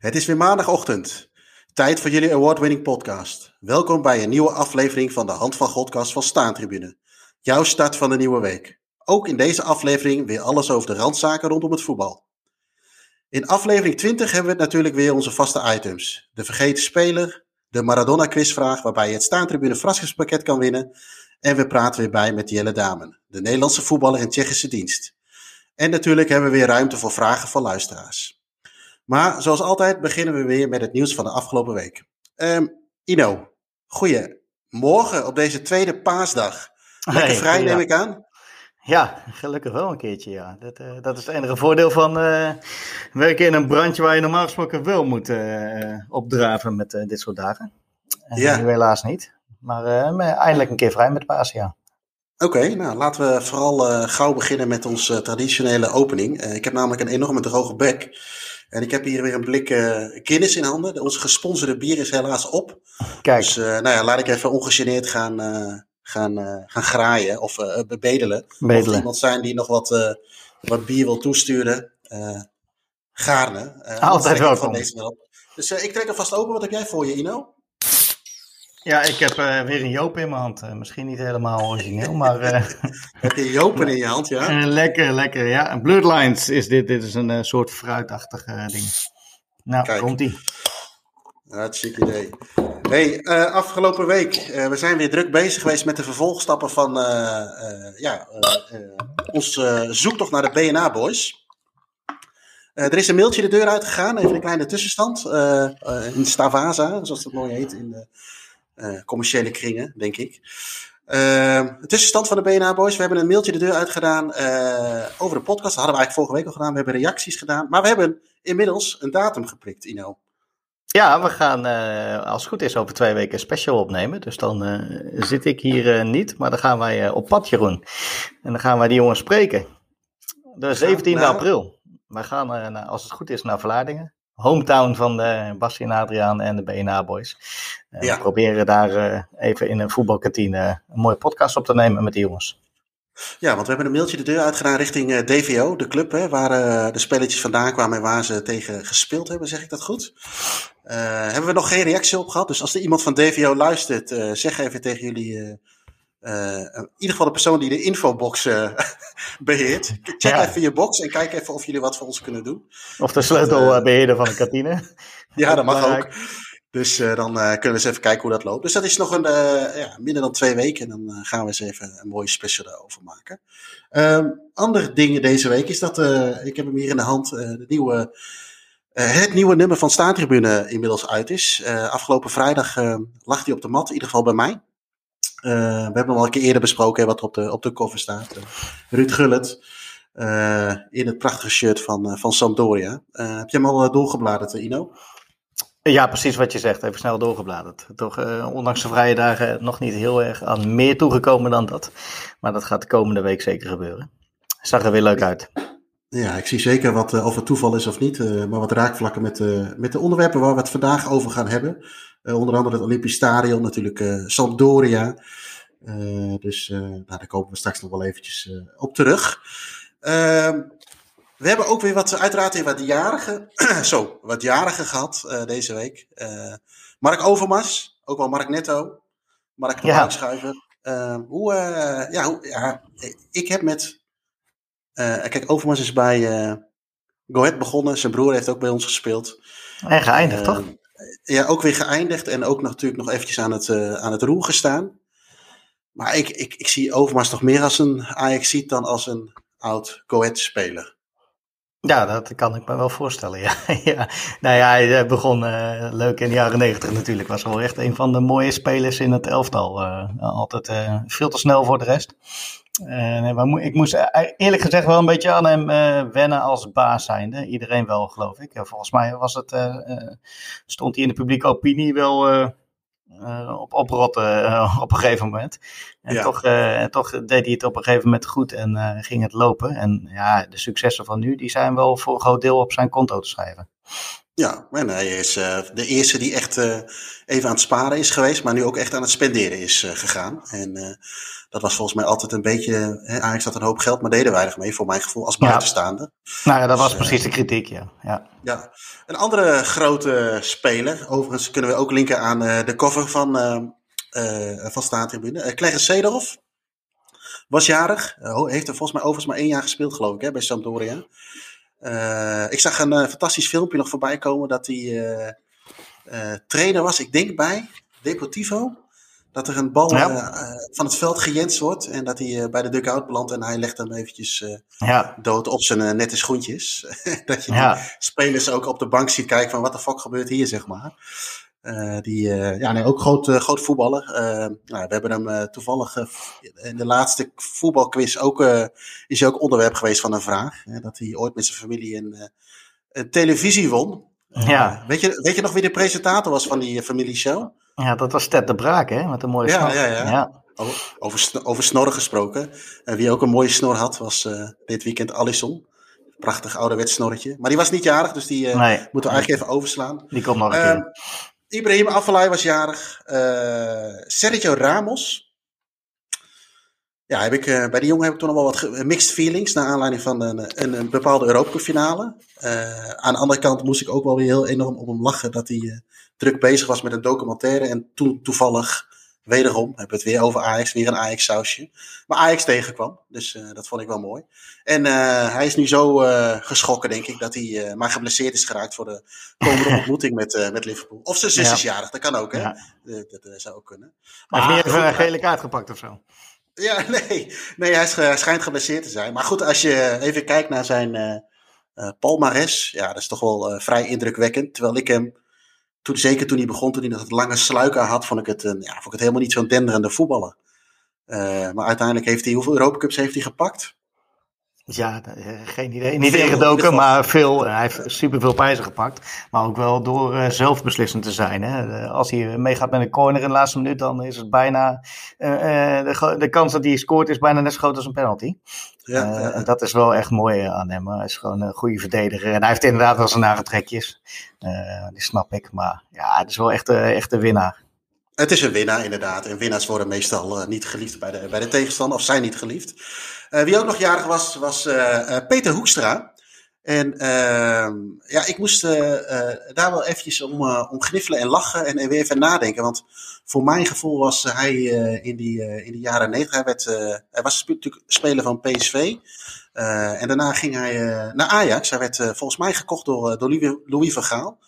Het is weer maandagochtend. Tijd voor jullie award-winning podcast. Welkom bij een nieuwe aflevering van de Hand van Godcast van Staantribune. Jouw start van de nieuwe week. Ook in deze aflevering weer alles over de randzaken rondom het voetbal. In aflevering 20 hebben we natuurlijk weer onze vaste items. De vergeten speler, de Maradona quizvraag waarbij je het Staantribune verrassingspakket kan winnen. En we praten weer bij met Jelle Damen, de Nederlandse voetballer in Tsjechische dienst. En natuurlijk hebben we weer ruimte voor vragen van luisteraars. Maar zoals altijd beginnen we weer met het nieuws van de afgelopen week. Um, Ino, goeiemorgen op deze tweede paasdag. Lekker hey, vrij neem ik aan. Ja, gelukkig wel een keertje, ja. Dat, uh, dat is het enige voordeel van uh, werken in een brandje waar je normaal gesproken wel moet uh, opdraven met dit soort dagen. ja. Nu helaas niet. Maar eindelijk een keer vrij met paas, ja. Oké, okay, nou laten we vooral gauw beginnen met onze traditionele opening. ik heb namelijk een enorme droge bek. En ik heb hier weer een blik uh, Guinness in handen. Onze gesponsorde bier is helaas op. Kijk. Dus uh, nou ja, laat ik even ongegeneerd gaan, uh, gaan, gaan graaien of bedelen. Bedelen. Of er iemand zijn die nog wat, wat bier wil toesturen. gaarne. Altijd welkom. Dus ik trek er vast open. Wat heb jij voor je, Ino? Ja, ik heb uh, weer een Joop in mijn hand. Uh, misschien niet helemaal origineel, maar... Uh, heb je Jopen in je hand, ja? lekker, lekker, ja. Bloodlines is dit. Dit is een soort fruitachtig ding. Nou, komt-ie. Hartstikke idee. Hey, afgelopen week, we zijn weer druk bezig geweest met de vervolgstappen van ja, onze zoektocht naar de BNA Boys. er is een mailtje de deur uitgegaan, even een kleine tussenstand. in Stavaza, zoals het mooi heet in de uh, commerciële kringen, denk ik. Uh, tussenstand van de BNA Boys. We hebben een mailtje de deur uitgedaan uh, over de podcast. Dat hadden we eigenlijk vorige week al gedaan. We hebben reacties gedaan. Maar we hebben inmiddels een datum geprikt, Ino. Ja, we gaan uh, als het goed is over twee weken een special opnemen. Dus dan zit ik hier niet, maar dan gaan wij op pad, Jeroen. En dan gaan wij die jongens spreken. De 17 april. Wij gaan, als het goed is, naar Vlaardingen hometown van de Basti en Adriaan en de BNA Boys. Ja. We proberen daar uh, even in een voetbalkantine een mooie podcast op te nemen met die jongens. Ja, want we hebben een mailtje de deur uitgedaan richting eh, DVO, de club, hè, waar de spelletjes vandaan kwamen en waar ze tegen gespeeld hebben, zeg ik dat goed? hebben we nog geen reactie op gehad, dus als er iemand van DVO luistert, zeg even tegen jullie uh, in ieder geval de persoon die de infobox uh, beheert. Check even je box en kijk even of jullie wat voor ons kunnen doen. Of de sleutelbeheerder van de kantine. ja, dat mag ook. Dus dan kunnen we eens even kijken hoe dat loopt. Dus dat is nog een, ja, minder dan twee weken. En dan gaan we eens even een mooie special daarover maken. Um, andere dingen deze week is dat, ik heb hem hier in de hand, de nieuwe, het nieuwe nummer van Staantribune inmiddels uit is. afgelopen vrijdag lag hij op de mat, in ieder geval bij mij. Uh, we hebben hem al een keer eerder besproken wat op de, op de cover staat. Uh, Ruud Gullit. Uh, in het prachtige shirt van, van Sampdoria. heb je hem al doorgebladerd, Ino? Ja, precies wat je zegt. Even snel doorgebladerd. Toch, ondanks de vrije dagen, nog niet heel erg aan meer toegekomen dan dat. Maar dat gaat de komende week zeker gebeuren. Zag er weer leuk uit. Ja, ik zie zeker wat, of het toeval is of niet, maar wat raakvlakken met, met de onderwerpen waar we het vandaag over gaan hebben. Uh, onder andere het Olympisch Stadion, natuurlijk uh, Sampdoria. Uh, dus nou, daar komen we straks nog wel eventjes op terug. Ehm, we hebben ook weer wat, uiteraard weer wat jarigen, zo, wat jarigen gehad deze week. Mark Overmars, ook wel Mark Netto. Mark ja. Schuiver. Ehm, hoe, ja, hoe, ja, ik heb met, kijk, Overmars is bij Go Ahead begonnen. Zijn broer heeft ook bij ons gespeeld. En geëindigd, toch? Ja, ook weer geëindigd en ook natuurlijk nog eventjes aan het, uh, aan het roer gestaan. Maar ik, ik, ik zie Overmars toch meer als een Ajax dan als een oud Coët-speler. Ja, dat kan ik me wel voorstellen. Ja. Nou ja, hij begon uh, leuk in de jaren negentig natuurlijk. Was wel echt een van de mooie spelers in het elftal. Altijd uh, veel te snel voor de rest. Uh, ik moest eh, eerlijk gezegd wel een beetje aan hem wennen als baas zijnde. Iedereen wel, geloof ik. volgens mij was het, stond hij in de publieke opinie wel op oprotten op een gegeven moment. En toch, toch deed hij het op een gegeven moment goed en ging het lopen. En ja, de successen van nu, die zijn wel voor een groot deel op zijn konto te schrijven. Ja, en hij is de eerste die echt even aan het sparen is geweest, maar nu ook echt aan het spenderen is gegaan. En dat was volgens mij altijd een beetje. Hè, Ajax had een hoop geld, maar deden weinig mee, voor mijn gevoel, als buitenstaande. Nou ja, dat was dus, precies de kritiek, ja. ja. Ja, een andere grote speler, overigens kunnen we ook linken aan de cover van, van Staantribune. Uh, Clarence Seedorf was jarig. heeft er volgens mij overigens maar één jaar gespeeld, geloof ik, hè, bij Sampdoria. Ik zag een fantastisch filmpje nog voorbij komen dat hij trainer was, ik denk bij Deportivo. Dat er een bal van het veld gejenst wordt en dat hij bij de dugout belandt en hij legt hem eventjes ja. dood op zijn nette schoentjes. dat je ja. spelers ook op de bank ziet kijken van wat de fuck gebeurt hier, zeg maar. Die, ja, nee, ook groot, groot voetballer. nou, we hebben hem toevallig in de laatste voetbalquiz ook, is hij ook onderwerp geweest van een vraag. dat hij ooit met zijn familie een, een televisie won. Ja. weet, je, weet je nog wie de presentator was van die familieshow? Ja, dat was Ted de Braak, hè? Met een mooie ja, snor. Ja, ja, ja. Over, over, over snorren gesproken. En wie ook een mooie snor had, was dit weekend Alisson. Prachtig ouderwets snorretje. Maar die was niet jarig, dus die nee. moeten we eigenlijk even overslaan. Die komt nog een uh, keer. Ibrahim Afellay was jarig. Sergio Ramos. Ja, heb ik, bij die jongen heb ik toen nog wel wat mixed feelings. Naar aanleiding van een, een, bepaalde Europa finale. aan de andere kant moest ik ook wel weer heel enorm op hem lachen. Dat hij druk bezig was met een documentaire. En toen toevallig, wederom, hebben we het weer over Ajax, weer een Ajax-sausje. Maar Ajax tegenkwam, dus uh, dat vond ik wel mooi. En uh, hij is nu zo uh, geschrokken, denk ik, dat hij maar geblesseerd is geraakt voor de komende ontmoeting met, met Liverpool. Of zijn zus ja. is jarig, dat kan ook, hè? Ja. Dat, zou ook kunnen. Maar hij heeft niet even een gele kaart gepakt of zo? Ja, nee. Nee, hij schijnt geblesseerd te zijn. Maar goed, als je even kijkt naar zijn palmares, ja, dat is toch wel vrij indrukwekkend. Terwijl ik hem toen, zeker toen hij begon, toen hij het lange sluiker had, vond ik het, ja, vond ik het helemaal niet zo'n denderende voetballer. Uh, maar uiteindelijk heeft hij, hoeveel Europacups heeft hij gepakt? Ja, eh, geen idee. Niet ingedoken, maar veel. Hij heeft superveel prijzen gepakt. Maar ook wel door uh, zelfbeslissend te zijn. Hè. Als hij meegaat met een corner in de laatste minuut, dan is het bijna. Uh, de, de, kans dat hij scoort is bijna net zo groot als een penalty. Ja, ja. En dat is wel echt mooi aan hem. Hij is gewoon een goede verdediger. En hij heeft inderdaad wel zijn nare trekjes. die snap ik. Maar ja, het is wel echt, echt een winnaar. Het is een winnaar, inderdaad. En winnaars worden meestal niet geliefd bij de, bij de tegenstander, of zijn niet geliefd. Uh, wie ook nog jarig was, was uh, Peter Hoekstra. En ehm, ja, ik moest daar wel eventjes om, om gniffelen en lachen en, en, weer even nadenken. Want voor mijn gevoel was hij in, die, in de jaren negentig, hij, werd, hij was natuurlijk speler van PSV. en daarna ging hij naar Ajax. Hij werd volgens mij gekocht door, door Louis, Louis van Gaal.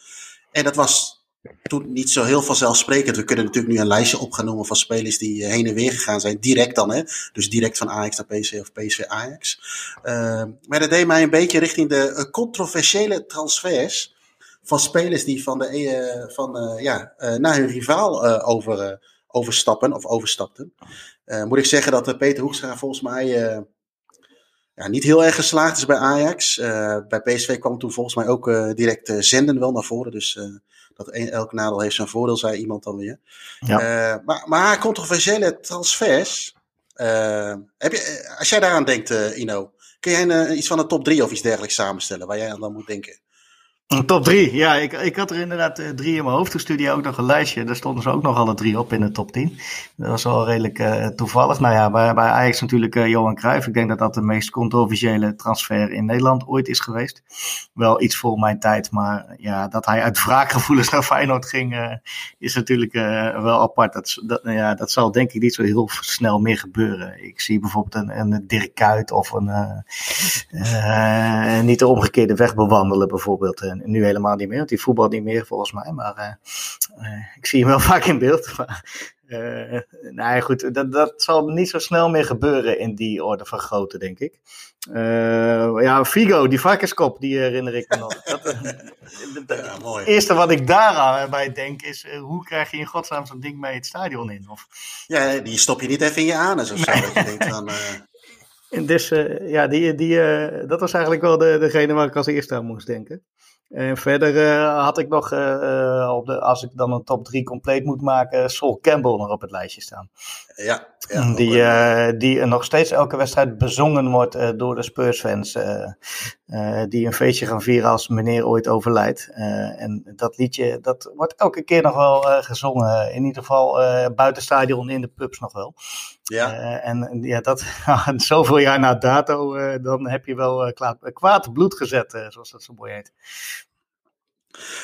En dat was toen niet zo heel vanzelfsprekend. We kunnen natuurlijk nu een lijstje op gaan noemen van spelers die heen en weer gegaan zijn. Direct dan, hè? Dus direct van Ajax naar PSV of PSV Ajax. Uh, maar dat deed mij een beetje richting de uh, controversiële transfers van spelers die van de, uh, van, ja, naar hun rivaal over, overstappen of overstapten. moet ik zeggen dat Peter Hoekstra volgens mij ja, niet heel erg geslaagd is bij Ajax. bij PSV kwam toen volgens mij ook direct zenden wel naar voren. Dus dat elk nadeel heeft zijn voordeel, zei iemand dan weer. Ja. Uh, maar, maar controversiële transfers. Uh, heb je, eh, als jij daaraan denkt, Ino, kun jij een, iets van een top 3 of iets dergelijks samenstellen waar jij aan dan moet denken? Top 3, ja. Ik, ik had er inderdaad uh, drie in mijn hoofd. Toen stuurde ook nog een lijstje. Daar stonden ze ook nog alle drie op in de top 10. Dat was wel redelijk uh, toevallig. Nou ja, bij, Ajax natuurlijk uh, Johan Cruijff. Ik denk dat dat de meest controversiële transfer in Nederland ooit is geweest. Wel iets voor mijn tijd. Maar ja, dat hij uit wraakgevoelens naar Feyenoord ging, is natuurlijk wel apart. Dat, dat, ja, dat zal denk ik niet zo heel snel meer gebeuren. Ik zie bijvoorbeeld een, een Dirk Kuyt of een niet de omgekeerde weg bewandelen bijvoorbeeld nu helemaal niet meer, want die voetbal niet meer volgens mij. Maar uh, uh, ik zie hem wel vaak in beeld. Maar, uh, nou goed, dat, dat zal niet zo snel meer gebeuren in die orde van grootte, denk ik. ja, Figo, die varkenskop, die herinner ik me nog. Dat, ja, mooi. Het eerste wat ik daaraan bij denk is, hoe krijg je in godsnaam zo'n ding mee het stadion in? Of, ja, die stop je niet even in je anus of zo. Nee. Dat je denkt van, en dus uh, ja, die, die, uh, dat was eigenlijk wel de, degene waar ik als eerste aan moest denken. En verder uh, had ik nog, op de, als ik dan een top 3 compleet moet maken, Sol Campbell nog op het lijstje staan. Ja, ja die, die nog steeds elke wedstrijd bezongen wordt door de Spurs-fans. die een feestje gaan vieren als meneer ooit overlijdt. en dat liedje, dat wordt elke keer nog wel gezongen. In ieder geval buiten stadion, in de pubs nog wel. Ja. en ja, dat zoveel jaar na dato, dan heb je wel kwaad bloed gezet, zoals dat zo mooi heet.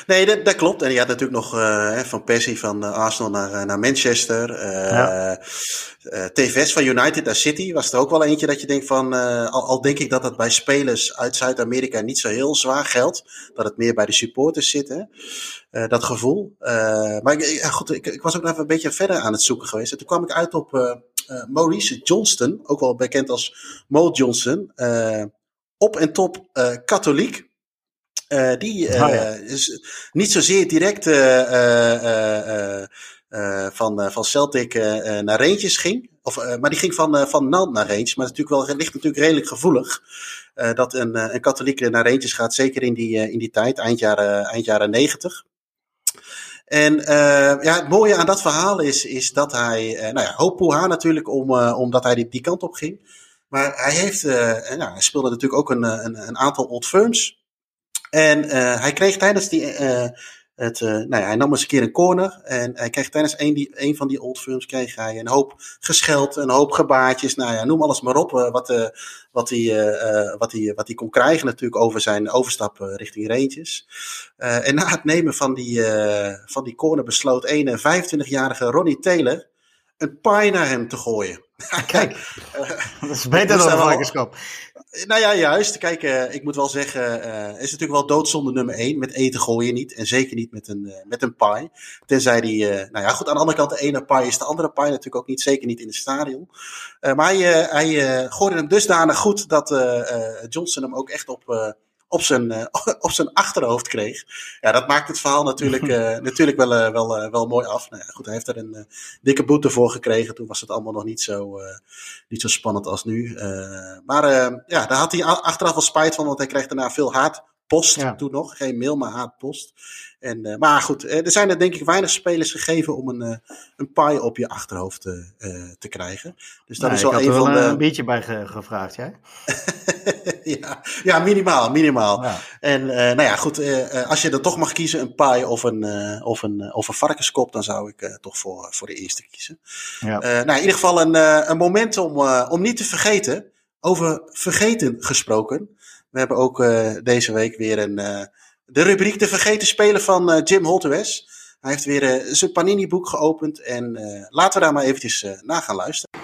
Nee, dat, dat, klopt. En je had natuurlijk nog uh, van Persie van uh, Arsenal naar, uh, naar Manchester. Ja. TVS van United naar City was er ook wel eentje dat je denkt van... Al, al, denk ik dat het bij spelers uit Zuid-Amerika niet zo heel zwaar geldt. Dat het meer bij de supporters zit, hè? dat gevoel. maar ik, goed, ik, ik, was ook nog even een beetje verder aan het zoeken geweest. En toen kwam ik uit op Maurice Johnston. Ook wel bekend als Mo Johnson. op en top katholiek. Uh, die uh, is niet zozeer direct van, van Celtic naar Rangers ging. Of, maar die ging van, van Nant naar Rangers. Maar natuurlijk wel, ligt natuurlijk redelijk gevoelig. dat een, een katholiek naar Rangers gaat. Zeker in die, in die tijd, eind jaren, eind jaren 90. En ja, het mooie aan dat verhaal is, is dat hij, nou ja, hoop Poeha natuurlijk, om, omdat hij die, die kant op ging. Maar hij heeft, nou, hij speelde natuurlijk ook een, een, een aantal old firms. En uh, hij kreeg tijdens die. Het, uh, nou ja, hij nam eens een keer een corner. En hij kreeg tijdens een, die, een van die old films kreeg hij een hoop gescheld, een hoop gebaartjes. Nou ja, noem alles maar op. wat, wat, hij, wat, hij, wat hij kon krijgen natuurlijk over zijn overstap richting Rangers. en na het nemen van die, van die corner besloot een 25-jarige Ronnie Taylor een paai naar hem te gooien. Kijk, dat is beter dan een varkenskap. Nou ja, juist. Kijk, uh, ik moet wel zeggen, uh, is natuurlijk wel doodzonde nummer 1. Met eten gooien niet. En zeker niet met een, uh, met een pie. Tenzij die, nou ja, goed, aan de andere kant de ene pie is de andere pie natuurlijk ook niet. Zeker niet in het stadion. maar hij, hij gooide hem dusdanig goed dat Johnson hem ook echt op op zijn, uh, op zijn achterhoofd kreeg. Ja, dat maakt het verhaal natuurlijk, uh, natuurlijk wel, uh, wel, wel mooi af. Nou ja, goed, hij heeft er een dikke boete voor gekregen. Toen was het allemaal nog niet zo, niet zo spannend als nu. maar ja, daar had hij achteraf wel spijt van, want hij kreeg daarna veel haat post ja. toen nog. Geen mail, maar haatpost. En, uh, maar goed, eh, er zijn er denk ik weinig spelers gegeven om een, uh, een paai op je achterhoofd te, uh, te krijgen. Dus dat is wel een van de. een beetje bij ge gevraagd, jij? ja, ja, minimaal, minimaal. Ja. En nou ja, goed, als je dan toch mag kiezen, een paai of een, of een, of een varkenskop, dan zou ik toch voor, voor de eerste kiezen. Ja. nou, in ieder geval een, een moment om, om niet te vergeten. Over vergeten gesproken. We hebben ook deze week weer een, de rubriek De Vergeten Spelen van uh, Jim Holtewes. Hij heeft weer zijn Panini-boek geopend en laten we daar maar eventjes naar gaan luisteren.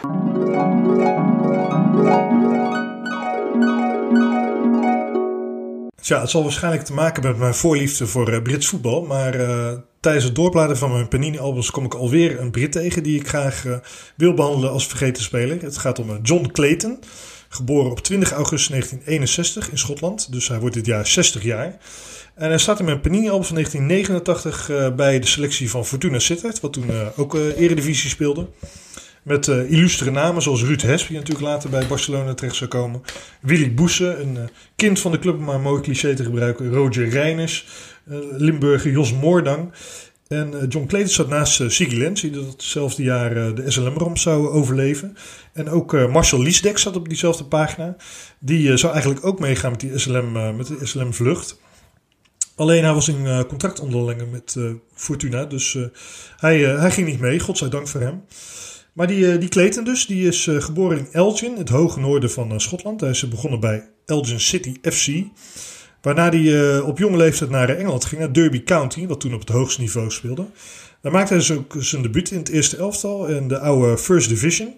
Tja, het zal waarschijnlijk te maken hebben met mijn voorliefde voor Brits voetbal. Maar tijdens het doorbladeren van mijn Panini-albums kom ik alweer een Brit tegen die ik graag wil behandelen als vergeten speler. Het gaat om John Clayton. Geboren op 20 augustus 1961 in Schotland. Dus hij wordt dit jaar 60 jaar. En hij staat in mijn Panini-album van 1989 uh, eh, bij de selectie van Fortuna Sittard. Wat toen uh, ook uh, eredivisie speelde. Met illustere namen zoals Ruud Hesp, die natuurlijk later bij Barcelona terecht zou komen. Willy Boesse, een kind van de club, maar een mooi cliché te gebruiken. Roger Reiners, Limburger Jos Moordang. En uh, John Clayton zat naast uh, Siggy die dat hetzelfde jaar uh, de SLM-ramp zou overleven. En ook Marcel Liesdek zat op diezelfde pagina. Die zou eigenlijk ook meegaan met, die SLM, met de SLM-vlucht. Alleen hij was in contractonderhandelingen met Fortuna, dus hij, hij ging niet mee, godzijdank voor hem. Maar die, die Clayton dus, die is geboren in Elgin, het hoge noorden van Schotland. Hij is begonnen bij Elgin City FC. Waarna hij uh, op jonge leeftijd naar Engeland ging, naar Derby County, wat toen op het hoogste niveau speelde. Daar maakte hij dus ook zijn debuut in het eerste elftal in de oude First Division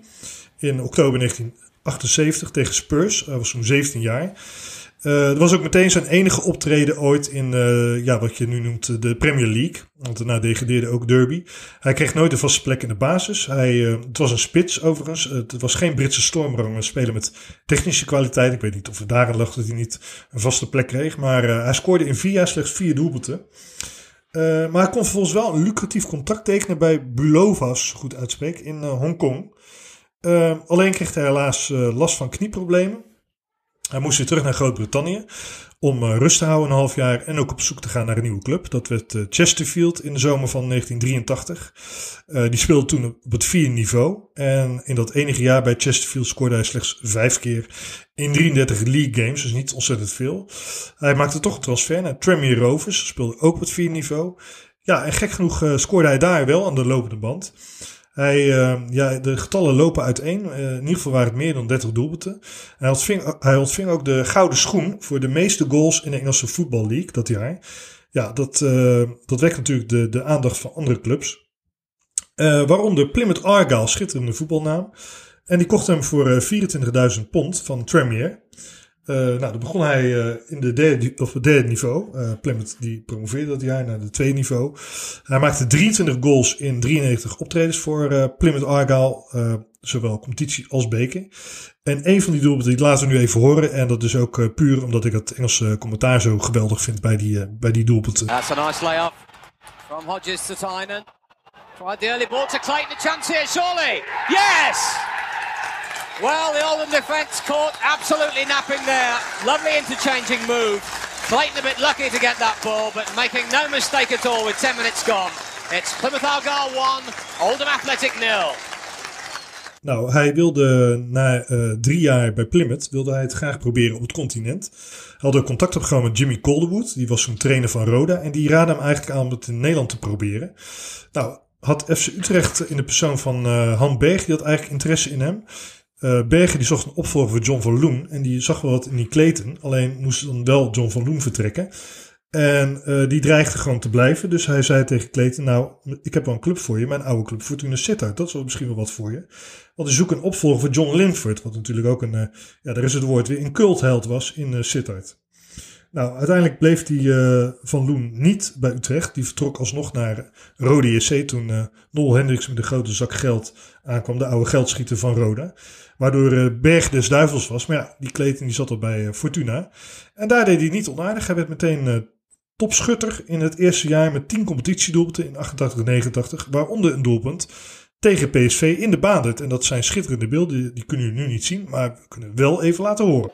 in oktober 1978 tegen Spurs. Hij was zo'n 17 jaar. Dat was ook meteen zijn enige optreden ooit in uh, ja, wat je nu noemt de Premier League. Want daarna degradeerde ook Derby. Hij kreeg nooit een vaste plek in de basis. Hij, het was een spits overigens. het was geen Britse stormrang. Een speler met technische kwaliteit. Ik weet niet of het daarin lag dat hij niet een vaste plek kreeg. Maar hij scoorde in vier jaar slechts vier doelpunten. maar hij kon vervolgens wel een lucratief contract tekenen bij Bulovas, goed uitspreek, in Hongkong. alleen kreeg hij helaas last van knieproblemen. Hij moest weer terug naar Groot-Brittannië om uh, rust te houden een half jaar en ook op zoek te gaan naar een nieuwe club. Dat werd uh, Chesterfield in de zomer van 1983. Uh, die speelde toen op het vierde niveau. En in dat enige jaar bij Chesterfield scoorde hij slechts vijf keer in 33 league games, dus niet ontzettend veel. Hij maakte toch een transfer naar Tranmere Rovers, speelde ook op het vierde niveau. Ja, en gek genoeg scoorde hij daar wel aan de lopende band. Hij, uh, ja, de getallen lopen uiteen. Uh, in ieder geval waren het meer dan 30 doelpunten. Hij ontving, hij ontving ook de gouden schoen voor de meeste goals in de Engelse Football League dat jaar. Ja, dat, uh, dat wekt natuurlijk de, de aandacht van andere clubs. waaronder Plymouth Argyle, schitterende voetbalnaam. En die kocht hem voor 24.000 pond van Tremier. Uh, nou, dan begon hij uh, in de derde, of het derde niveau. Uh, Plymouth die promoveerde dat jaar naar het tweede niveau. Hij maakte 23 goals in 93 optredens voor Plymouth Argyle. zowel competitie als beker. En een van die doelpunten die laten we nu even horen. En dat is ook puur omdat ik het Engelse commentaar zo geweldig vind bij die, bij die doelpunten. That's a nice lay-up from Hodges to Tynan. Tried the early ball to Clayton. A chance here, surely. Yes! Well, the Oldham defence caught absolutely napping there. Lovely interchanging move. Clayton a bit lucky to get that ball, but making no mistake at all with 10 minutes gone. It's Plymouth Argyle 1, Oldham Athletic 0. Nou, hij wilde na uh, drie jaar bij Plymouth wilde hij het graag proberen op het continent. Hij had ook contact opgenomen met Jimmy Calderwood, die was zo'n trainer van Roda. En die raadde hem eigenlijk aan om het in Nederland te proberen. Nou, had FC Utrecht in de persoon van uh, Han Berg, die had eigenlijk interesse in hem. Uh, Bergen die zocht een opvolger voor John van Loen. En die zag wel wat in die kleten. Alleen moest dan wel John van Loen vertrekken. En uh, die dreigde gewoon te blijven. Dus hij zei tegen Kleten, nou, ik heb wel een club voor je. Mijn oude club, Fortuna Sittard. Dat is wel misschien wel wat voor je. Want hij zoekt een opvolger voor John Linford. Wat natuurlijk ook een, uh, ja, daar is het woord weer, een cultheld was in uh, Sittard. Nou, uiteindelijk bleef die Van Loen niet bij Utrecht. Die vertrok alsnog naar Rode JC toen Nol Hendricks met een grote zak geld aankwam. De oude geldschieter van Roda. Waardoor uh, Berg des Duivels was. Maar ja, die Kleten die zat al bij Fortuna. En daar deed hij niet onaardig. Hij werd meteen topschutter in het eerste jaar met 10 competitiedoelpunten in 88-89. Waaronder een doelpunt tegen PSV in de Baandert. En dat zijn schitterende beelden. Die, kunnen jullie nu niet zien, maar we kunnen wel even laten horen.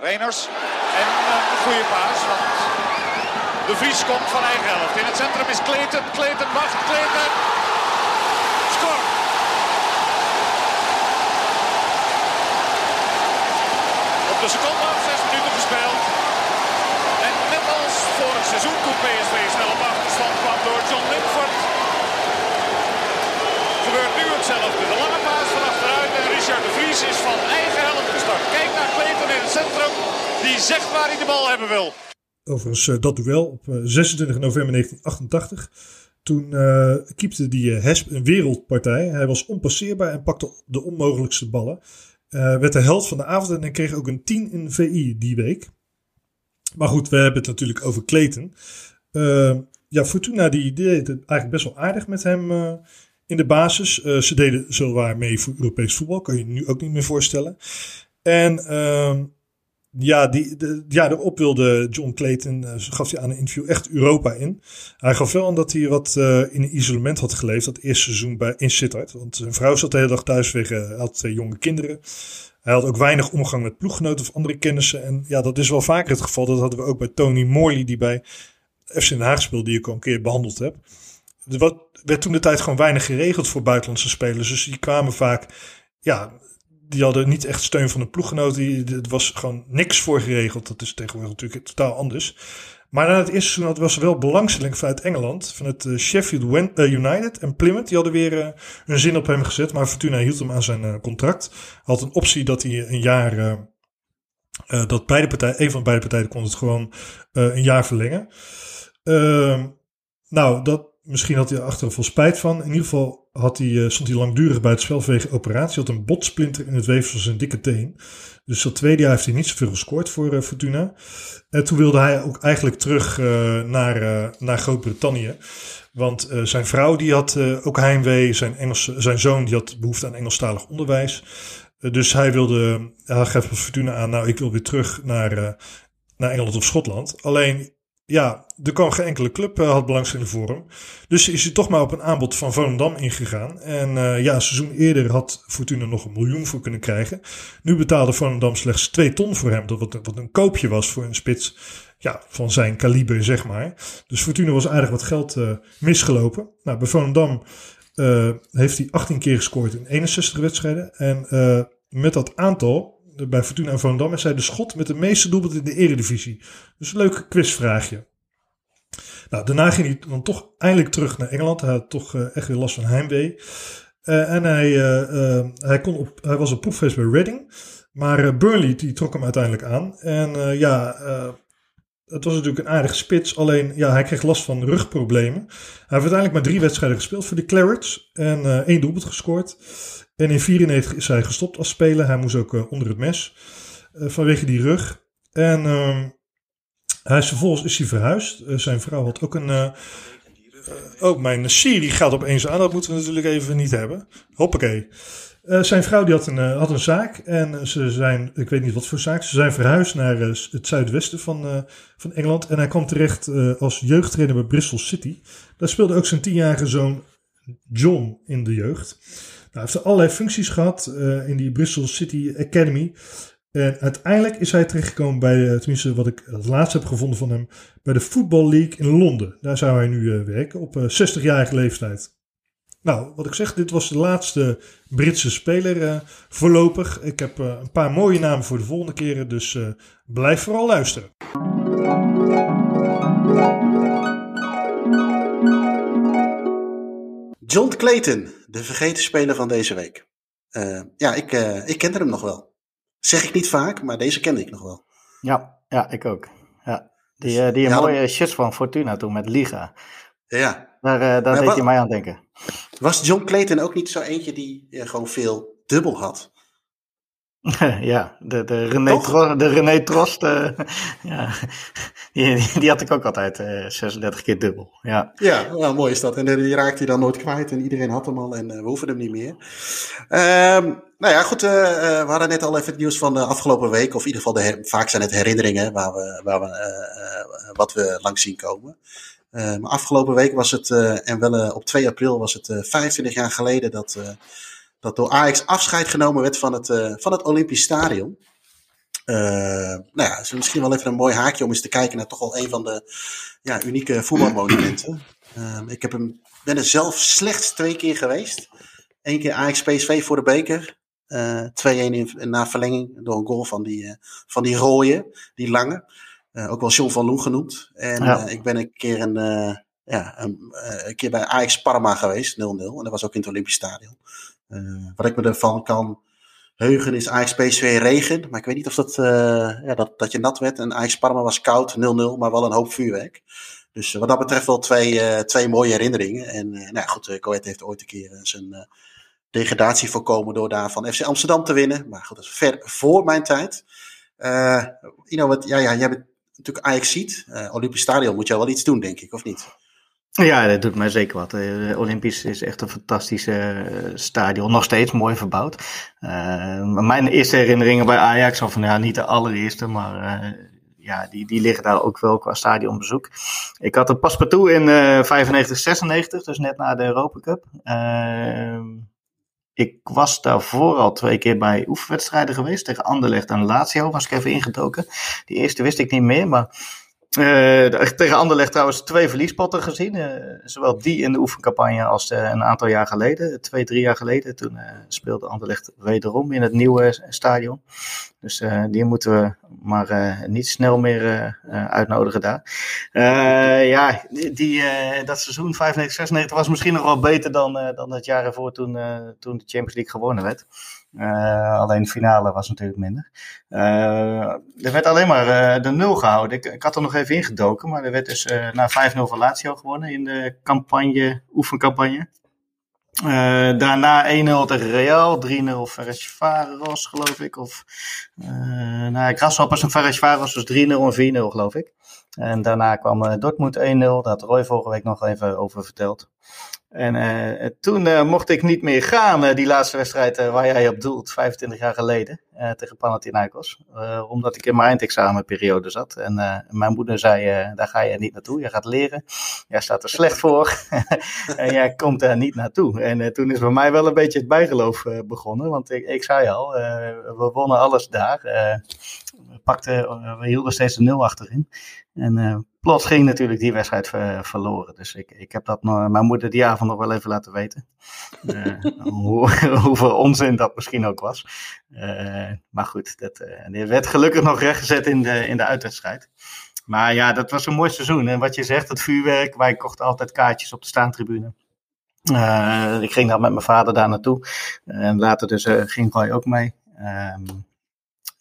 Reiners. En een goede paas. De Vries komt van eigen helft. In het centrum is Kleten. Kleten wacht. Kleten. Score. Op de seconde af. Zes minuten gespeeld. En net als vorig seizoen toen PSV snel op achterstand kwam door John Linford. Gebeurt nu hetzelfde. De lange paas van achteruit. En Richard de Vries is van eigen helft gestart. Kijk naar Kleten in het centrum. Die zegt waar hij de bal hebben wil. Overigens, uh, dat duel op uh, 26 november 1988. Toen uh, keepte die Hesp een wereldpartij. Hij was onpasseerbaar en pakte de onmogelijkste ballen. werd de held van de avond en kreeg ook een 10 in VI die week. Maar goed, we hebben het natuurlijk over Kleten. ja, Fortuna die deed het eigenlijk best wel aardig met hem in de basis. Uh, ze deden zowaar mee voor Europees voetbal. Kan je nu ook niet meer voorstellen. En uh, ja, die, de, ja, daarop wilde John Clayton, uh, gaf hij aan een interview, echt Europa in. Hij gaf wel aan dat hij wat uh, in isolement had geleefd dat eerste seizoen bij, in Sittard. Want zijn vrouw zat de hele dag thuis weg, hij had twee jonge kinderen. Hij had ook weinig omgang met ploeggenoten of andere kennissen. En ja, dat is wel vaker het geval. Dat hadden we ook bij Tony Morley, die bij FC Den Haag speelde, die ik al een keer behandeld heb. Er werd toen de tijd gewoon weinig geregeld voor buitenlandse spelers. Dus die kwamen vaak, ja, die hadden niet echt steun van de ploeggenoot. Er was gewoon niks voor geregeld. Dat is tegenwoordig natuurlijk totaal anders. Maar na het eerste seizoen was er wel belangstelling vanuit Engeland. Vanuit uh, Sheffield United en Plymouth. Die hadden weer uh, hun zin op hem gezet. Maar Fortuna hield hem aan zijn contract. Had een optie dat hij een jaar... dat beide partijen, een van beide partijen kon het gewoon een jaar verlengen. Ehm, nou, dat, misschien had hij er achteraf veel spijt van. In ieder geval had hij, uh, stond hij langdurig bij het spel vanwege operatie. Had een botsplinter in het weefsel van zijn dikke teen. Dus dat tweede jaar heeft hij niet zoveel gescoord voor uh, Fortuna. En toen wilde hij ook eigenlijk terug uh, naar, naar Groot-Brittannië. Want zijn vrouw die had ook heimwee. Zijn, Engels, zijn zoon die had behoefte aan Engelstalig onderwijs. dus hij wilde, hij gaf Fortuna aan, nou ik wil weer terug naar, naar Engeland of Schotland. Alleen ja, er kwam geen enkele club uh, had belangstelling voor hem. Dus is hij toch maar op een aanbod van Volendam ingegaan. En uh, ja, een seizoen eerder had Fortuna nog een miljoen voor kunnen krijgen. Nu betaalde Volendam slechts 2 ton voor hem. Dat wat, wat een koopje was voor een spits ja, van zijn kaliber, zeg maar. Dus Fortuna was aardig wat geld uh, misgelopen. Nou, bij Volendam heeft hij 18 keer gescoord in 61 wedstrijden. En met dat aantal bij Fortuna en Volendam is hij de schot met de meeste doelpunten in de eredivisie. Dus een leuk quizvraagje. Nou, daarna ging hij dan toch eindelijk terug naar Engeland. Hij had toch uh, echt weer last van heimwee. Uh, en hij, uh, hij, kon op, hij was op proeffeest bij Reading. Maar Burnley die trok hem uiteindelijk aan. En ja, het was natuurlijk een aardige spits. Alleen ja, hij kreeg last van rugproblemen. Hij heeft uiteindelijk maar drie wedstrijden gespeeld voor de Clarets. En één doelpunt gescoord. En in 94 is hij gestopt als speler. Hij moest ook uh, onder het mes uh, vanwege die rug. En uh, hij is vervolgens is hij verhuisd. Zijn vrouw had ook een. oh, mijn Siri gaat opeens aan. Dat moeten we natuurlijk even niet hebben. Hoppakee. Zijn vrouw die had een, had een zaak. En ze zijn, ik weet niet wat voor zaak. Ze zijn verhuisd naar het zuidwesten van, van Engeland. En hij kwam terecht als jeugdtrainer bij Bristol City. Daar speelde ook zijn tienjarige zoon John in de jeugd. Nou, hij heeft allerlei functies gehad in die Bristol City Academy. En uiteindelijk is hij terechtgekomen bij, tenminste wat ik het laatst heb gevonden van hem, bij de Football League in Londen. Daar zou hij nu werken op 60-jarige leeftijd. Nou, wat ik zeg, dit was de laatste Britse speler voorlopig. Ik heb een paar mooie namen voor de volgende keren, dus blijf vooral luisteren. John Clayton, de vergeten speler van deze week. Uh, ja, ik, uh, ik kende hem nog wel. Zeg ik niet vaak, maar deze kende ik nog wel. Ja, ja ik ook. Ja. Die, uh, die een mooie shit van Fortuna toen met Liga. Ja. Daar, daar deed hij mij aan denken. Was John Clayton ook niet zo eentje die gewoon veel dubbel had? ja, de, de, René, Tro de René Trost, uh, ja, die, die, had ik ook altijd uh, eh, 36 keer dubbel. Ja, ja nou, mooi is dat. En die raakte hij dan nooit kwijt en iedereen had hem al en uh, we hoeven hem niet meer. Um, nou ja, goed, we hadden net al even het nieuws van de afgelopen week, of in ieder geval, de vaak zijn het herinneringen waar we, waar we, wat we langs zien komen. Maar afgelopen week was het, en wel op 2 april was het 25 jaar geleden dat dat door Ajax afscheid genomen werd van het, uh, van het Olympisch Stadion. Uh, nou ja, is misschien wel even een mooi haakje om eens te kijken naar toch wel een van de ja, unieke voetbalmonumenten. Uh, ik heb hem, ben er zelf slechts twee keer geweest. Eén keer Ajax PSV voor de beker. 2-1 na verlenging door een goal van die, van die rooie, die lange. Ook wel John van Loen genoemd. En ja. ik ben een keer een, ja, een, een, keer bij Ajax Parma geweest, 0-0. En dat was ook in het Olympisch Stadion. Wat ik me ervan kan heugen is Ajax PSV regen. Maar ik weet niet of dat, ja, dat, dat je nat werd. En Ajax Parma was koud, 0-0, maar wel een hoop vuurwerk. Dus wat dat betreft wel twee, twee mooie herinneringen. En nou goed, uh, Coët heeft ooit een keer zijn degradatie voorkomen door daar van FC Amsterdam te winnen. Maar goed, dat is ver voor mijn tijd. know, wat, ja, ja, jij bent natuurlijk Ajax ziet. Olympisch Stadion moet je wel iets doen, denk ik, of niet? Ja, dat doet mij zeker wat. Uh, Olympisch is echt een fantastische uh, stadion. Nog steeds mooi verbouwd. Uh, mijn eerste herinneringen bij Ajax, of ja, niet de allereerste, maar ja, die, die liggen daar ook wel qua stadionbezoek. Ik had een paspartout in 95, 96, dus net na de Europa Cup. Ik was daarvoor al twee keer bij oefenwedstrijden geweest. Tegen Anderlecht en Lazio was ik even ingetoken. Die eerste wist ik niet meer, maar uh, tegen Anderlecht trouwens twee verliespotten gezien. Uh, zowel die in de oefencampagne als uh, een aantal jaar geleden. Twee, drie jaar geleden. Toen speelde Anderlecht wederom in het nieuwe stadion. Dus die moeten we maar niet snel meer uitnodigen daar. ja, die, dat seizoen 95, 96 was misschien nog wel beter dan, dan het jaar ervoor toen, toen de Champions League gewonnen werd. Uh, alleen de finale was natuurlijk minder. Uh, er werd alleen maar uh, de nul gehouden. Ik, ik, had er nog even ingedoken, maar er werd dus na 5-0 van Lazio gewonnen in de campagne, oefencampagne. daarna 1-0 tegen Real, 3-0 Ferencvaros geloof ik. Of, nou, Grasshoppers en Ferencvaros was 3-0 en 4-0 geloof ik. En daarna kwam Dortmund 1-0, daar had Roy vorige week nog even over verteld. En uh, toen uh, mocht ik niet meer gaan, uh, die laatste wedstrijd waar jij op doelt, 25 jaar geleden, tegen Panathinaikos. omdat ik in mijn eindexamenperiode zat. En mijn moeder zei, daar ga je niet naartoe, je gaat leren. Jij staat er slecht voor en jij komt daar niet naartoe. En toen is bij mij wel een beetje het bijgeloof begonnen. Want ik, zei al, we wonnen alles daar. we, pakten, we hielden steeds de nul achterin. En plots ging natuurlijk die wedstrijd verloren. Dus ik, ik heb dat mijn moeder die avond nog wel even laten weten. Uh, hoe, hoeveel onzin dat misschien ook was. Uh, maar goed, dat uh, werd gelukkig nog rechtgezet in de, in de uitwedstrijd. Maar ja, dat was een mooi seizoen. En wat je zegt, het vuurwerk, wij kochten altijd kaartjes op de staantribune. ik ging dan met mijn vader daar naartoe. En later dus ging Roy ook mee. Ehm,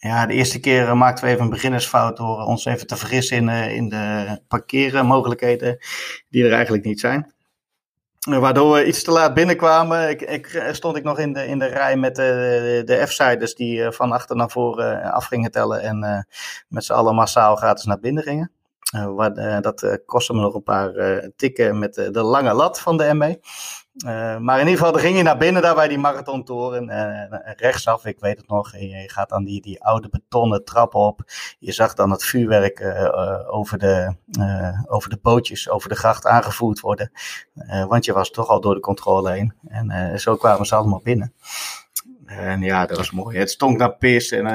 ja, de eerste keer eh, maakten we even een beginnersfout door ons even te vergissen in, uh, in de parkeermogelijkheden die er eigenlijk niet zijn. Waardoor we iets te laat binnenkwamen. Ik, ik, stond ik nog in de, in de rij met de, de F-siders die van achter naar voren af gingen tellen en met z'n allen massaal gratis naar binnen gingen. Dat kostte me nog een paar tikken met de lange lat van de ME. Uh, maar in ieder geval, ging je naar binnen daar bij die marathontoren. Uh, rechtsaf, ik weet het nog. Je, je, gaat dan die, die oude betonnen trap op. Je zag dan het vuurwerk uh, over, de, over de bootjes, over de gracht aangevoerd worden. want je was toch al door de controle heen. En zo kwamen ze allemaal binnen. En ja, dat was mooi. Het stonk naar pis en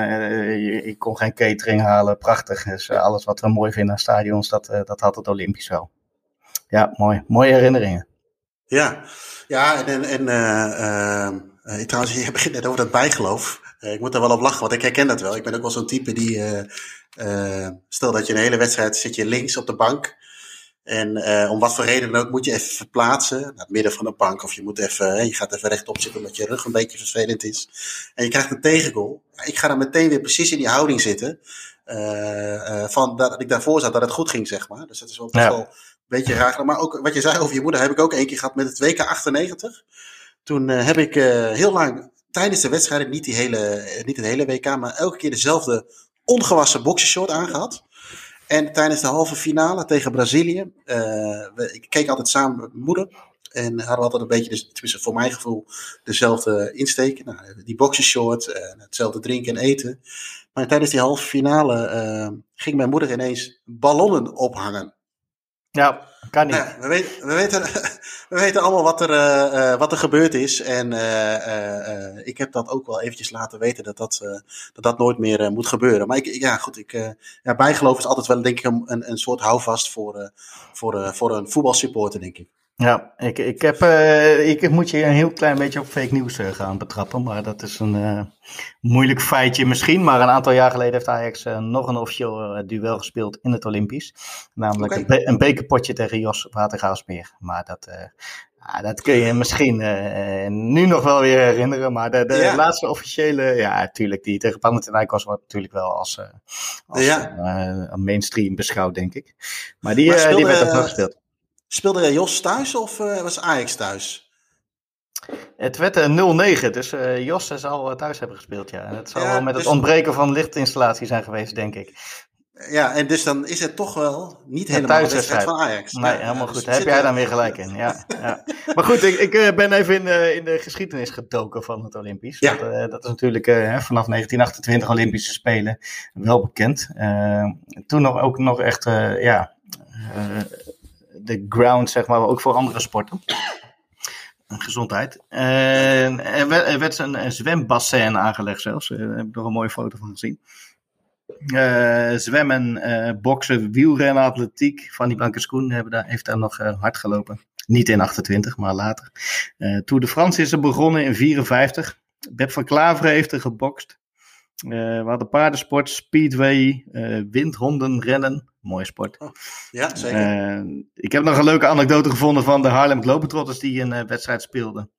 je, kon geen catering halen. Prachtig. Dus alles wat we mooi vinden aan stadions, dat, dat had het Olympisch wel. Ja, mooi. Mooie herinneringen. Ja, ja en, en uh, uh, trouwens, je begint net over dat bijgeloof. Uh, ik moet er wel op lachen, want ik herken dat wel. Ik ben ook wel zo'n type die, stel dat je een hele wedstrijd zit je links op de bank. En om wat voor reden dan ook moet je even verplaatsen naar het midden van de bank. Of je, moet even, je gaat even rechtop zitten omdat je rug een beetje vervelend is. En je krijgt een tegengoal. Ik ga dan meteen weer precies in die houding zitten. van dat ik daarvoor zat dat het goed ging, zeg maar. Dus dat is wel best ja. wel beetje raar. Maar ook wat je zei over je moeder heb ik ook één keer gehad met het WK 98. Toen uh, heb ik uh, heel lang tijdens de wedstrijden, niet, die hele, niet het hele WK, maar elke keer dezelfde ongewassen boxershort aangehad. En tijdens de halve finale tegen Brazilië, uh, ik keek altijd samen met mijn moeder. En hadden altijd een beetje, dus, tenminste voor mijn gevoel, dezelfde insteek. Nou, die boxershort, hetzelfde drinken en eten. Maar tijdens die halve finale ging mijn moeder ineens ballonnen ophangen. Ja, kan niet. Ja, we, weten, we, weten, we weten allemaal wat er, uh, wat er gebeurd is. En uh, ik heb dat ook wel eventjes laten weten dat dat, dat, dat nooit meer moet gebeuren. Maar ik, ja, goed, ik, ja, bijgeloof is altijd wel denk ik een, een soort houvast voor, voor, voor een voetbalsupporter, denk ik. Ja, ik, ik, heb, uh, ik moet je een heel klein beetje op fake nieuws uh, gaan betrappen. Maar dat is een uh, moeilijk feitje misschien. Maar een aantal jaar geleden heeft Ajax nog een officieel duel gespeeld in het Olympisch. Namelijk okay. een, be een, bekerpotje tegen Jos Watergaasmeer. Maar dat, dat kun je misschien nu nog wel weer herinneren. Maar de, de ja. laatste officiële, ja natuurlijk, die tegen Panathinaikos wordt natuurlijk wel als, als ja. mainstream beschouwd denk ik. Maar die, maar speelde, die werd ook gespeeld. Speelde Jos thuis of uh, was Ajax thuis? Het werd een 0-9, dus uh, Jos zal thuis hebben gespeeld, ja. Het zal ja, wel met dus... het ontbreken van lichtinstallatie zijn geweest, denk ik. Ja, en dus dan is het toch wel niet helemaal de wedstrijd van Ajax. Nee, ja, helemaal dus goed. Daar heb jij dan weer gelijk in. Ja, ja. Maar goed, ik, ik ben even in de, in de geschiedenis gedoken van het Olympisch. Ja. Dat, uh, dat is natuurlijk uh, vanaf 1928 Olympische Spelen wel bekend. Uh, toen nog, ook nog echt, ja de ground, zeg maar, ook voor andere sporten. Gezondheid. er werd, er een, zwembassin aangelegd zelfs. Daar heb ik nog een mooie foto van gezien. Uh, zwemmen, uh, boksen, wielrennen, atletiek. Fanny Blankers-Koen hebben daar, heeft daar nog hard gelopen. Niet in 28, maar later. Tour de France is er begonnen in 54. Beb van Klaveren heeft er gebokst. We hadden paardensport, speedway, windhondenrennen. Mooie sport. Oh, ja, zeker. Uh, ik heb nog een leuke anekdote gevonden van de Harlem Globetrotters die een wedstrijd speelden.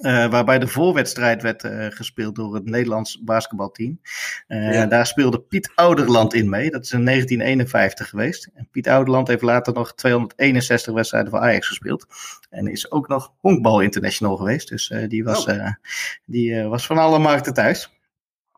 Uh, waarbij de voorwedstrijd werd gespeeld door het Nederlands basketbalteam. Ja. Daar speelde Piet Ouderland in mee. Dat is in 1951 geweest. En Piet Ouderland heeft later nog 261 wedstrijden voor Ajax gespeeld. En is ook nog honkbal international geweest. Dus die, was, oh. die was van alle markten thuis.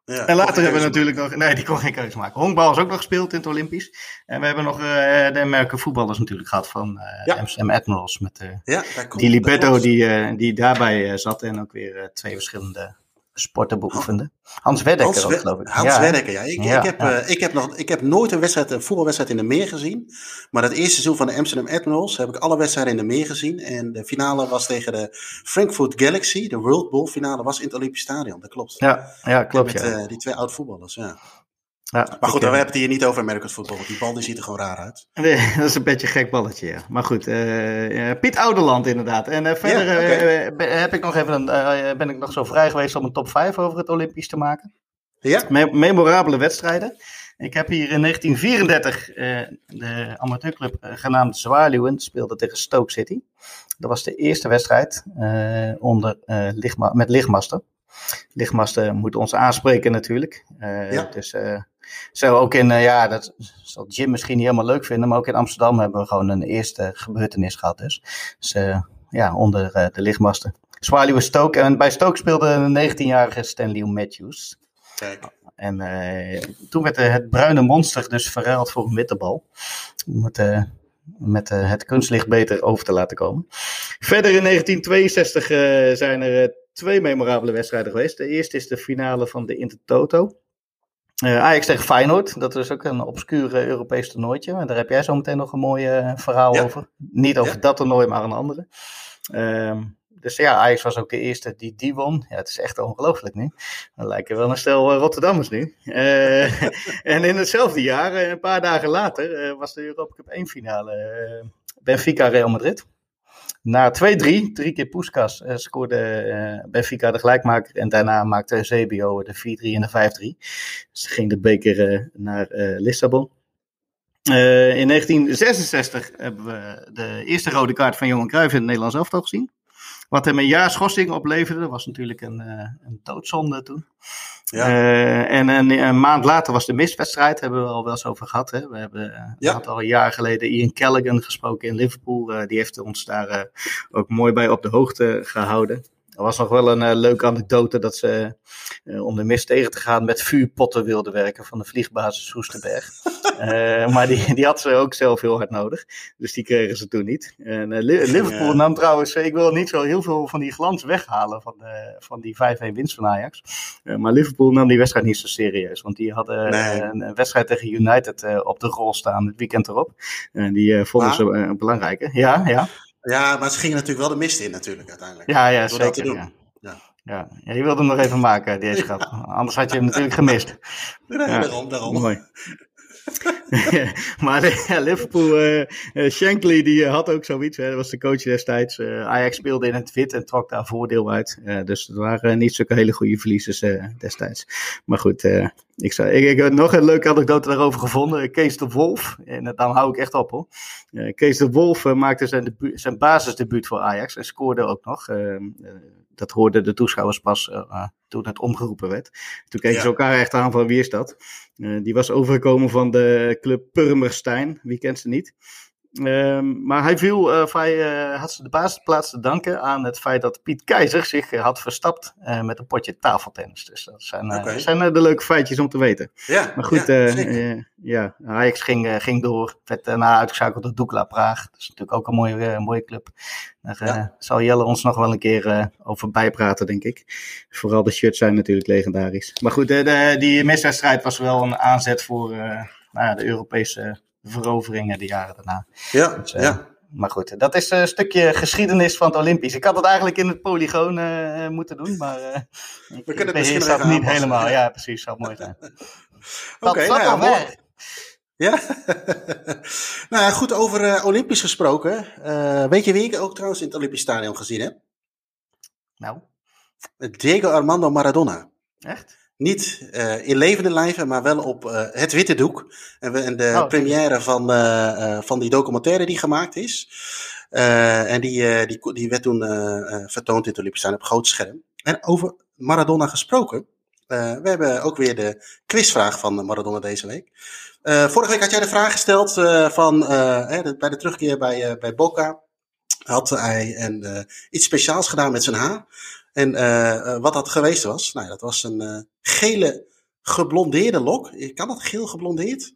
Ja, en later hebben we natuurlijk nog... Nee, die kon geen keuze maken. Honkbal is ook nog gespeeld in het Olympisch. En we hebben nog uh, de Amerikaanse voetballers natuurlijk gehad van uh, ja. Amsterdam Admirals. Met uh, ja, die Libetto die, die daarbij zat. En ook weer twee verschillende sporten beoefende. Hans ook, geloof ik. Hans ja, ja. Ik, ja, ik, heb, ja. Uh, ik, heb nog, ik heb nooit een, wedstrijd, een voetbalwedstrijd in de meer gezien. Maar dat eerste seizoen van de Amsterdam Admirals heb ik alle wedstrijden in de meer gezien. En de finale was tegen de Frankfurt Galaxy. De World Bowl finale was in het Olympisch Stadion, dat klopt. Ja, ja klopt. Met uh, die twee oud voetballers, ja. Ja, maar goed, we hebben het hier niet over Amerika's voetbal. Die bal die ziet er gewoon raar uit. Nee, dat is een beetje een gek balletje, ja. Maar goed, uh, Piet Ouderland inderdaad. En uh, verder ja, okay. uh, heb ik nog even een, ben ik nog zo vrij geweest om een top 5 over het Olympisch te maken. Ja. Me memorabele wedstrijden. Ik heb hier in 1934 de amateurclub genaamd Zwaluwen speelde tegen Stoke City. Dat was de eerste wedstrijd onder, lichtma met lichtmasten. Lichtmasten moeten ons aanspreken natuurlijk. ja. Dus zo ook in, uh, ja, dat zal Jim misschien niet helemaal leuk vinden, maar ook in Amsterdam hebben we gewoon een eerste gebeurtenis gehad. Dus, dus uh, ja, onder uh, de lichtmasten. Swallow Stoke. En bij Stoke speelde een 19-jarige Stanley Matthews. Kijk. En toen werd het bruine monster dus verruild voor een witte bal. Om het, met het kunstlicht beter over te laten komen. Verder in 1962 zijn er twee memorabele wedstrijden geweest. De eerste is de finale van de Intertoto. Uh, Ajax tegen Feyenoord, dat is ook een obscure Europees toernooitje. En daar heb jij zo meteen nog een mooi uh, verhaal over. Niet over dat toernooi, maar een andere. Uh, dus ja, Ajax was ook de eerste die die won. Ja, het is echt ongelooflijk nu. Dan lijken wel een stel uh, Rotterdammers nu. en in hetzelfde jaar, een paar dagen later, was de Europa Cup 1 finale Benfica Real Madrid. Na 2-3, drie keer Puskas, uh, scoorde uh, Benfica de gelijkmaker. En daarna maakte Zebio de 4-3 en de 5-3. Dus ging de beker uh, naar Lissabon. in 1966 hebben we de eerste rode kaart van Johan Cruijff in het Nederlands elftal gezien. Wat hem een jaar schorsing opleverde, was natuurlijk een, een doodzonde toen. Ja. Uh, en een, een, maand later was de miswedstrijd, hebben we al wel eens over gehad. Hè? We hebben uh, ja. al een jaar geleden Ian Callaghan gesproken in Liverpool. Uh, die heeft ons daar ook mooi bij op de hoogte gehouden. Er was nog wel een leuke anekdote dat ze om de mist tegen te gaan met vuurpotten wilden werken van de vliegbasis Soesterberg. Uh, maar die, die had ze ook zelf heel hard nodig. Dus die kregen ze toen niet. En Liverpool nam trouwens, ik wil niet zo heel veel van die glans weghalen van, de, van die 5-1 winst van Ajax. maar Liverpool nam die wedstrijd niet zo serieus. Want die hadden nee. een, een, wedstrijd tegen United op de rol staan het weekend erop. En die vonden ze belangrijke. Ja, ja. Ja, maar ze gingen natuurlijk wel de mist in natuurlijk uiteindelijk. Ja, ja zeker. Ja. Ja. Ja. ja, je wilde hem nog even maken, deze grap. Anders had je hem natuurlijk gemist. Nee, daarom, daarom. Mooi. maar ja, Liverpool, uh, Shankly die had ook zoiets. Hè. Dat was de coach destijds. Ajax speelde in het wit en trok daar voordeel uit. dus het waren niet zulke hele goede verliezers destijds. Maar goed, ik, zou, ik, ik, heb nog een leuke anekdote daarover gevonden. Kees de Wolf, en dan hou ik echt op hoor. Kees de Wolf maakte zijn, zijn basisdebuut voor Ajax en scoorde ook nog dat hoorden de toeschouwers pas uh, toen het omgeroepen werd. Toen keken ze elkaar echt aan van wie is dat? Uh, die was overgekomen van de club Purmerstein. Wie kent ze niet? Um, maar hij viel, uh, hij uh, had de basisplaats te danken aan het feit dat Piet Keizer zich uh, had verstapt met een potje tafeltennis. Dus dat zijn, okay. zijn de leuke feitjes om te weten. Ja, maar goed, ja, ja Ajax ging, ging door. Werd daarna uitgeschakeld door Dukla Praag. Dat is natuurlijk ook een mooie, mooie club. Daar ja. zal Jelle ons nog wel een keer over bijpraten, denk ik. Vooral de shirts zijn natuurlijk legendarisch. Maar goed, de, de, die miswedstrijd was wel een aanzet voor nou, de Europese veroveringen de jaren daarna. Ja, dus, uh, ja. Maar goed, dat is een stukje geschiedenis van het Olympisch. Ik had het eigenlijk in het polygoon uh, moeten doen, maar uh, we kunnen het misschien nog niet helemaal. Ja, precies, zou mooi zijn. Oké, okay, nou ja, mooi. Ja, nou ja, goed over uh, Olympisch gesproken. weet je wie ik ook trouwens in het Olympisch Stadion gezien heb? Nou? Diego Armando Maradona. Echt? Niet uh, in levende lijven, maar wel op uh, het witte doek. En, we, en de oh, première van, uh, van die documentaire die gemaakt is. en die, die, die werd toen vertoond in het Olympisch op groot scherm. En over Maradona gesproken. we hebben ook weer de quizvraag van Maradona deze week. vorige week had jij de vraag gesteld van, bij de terugkeer bij, bij Boca. Had hij een, iets speciaals gedaan met zijn haar. En uh, wat dat geweest was, nou, dat was een uh, gele geblondeerde lok. Kan dat geel geblondeerd?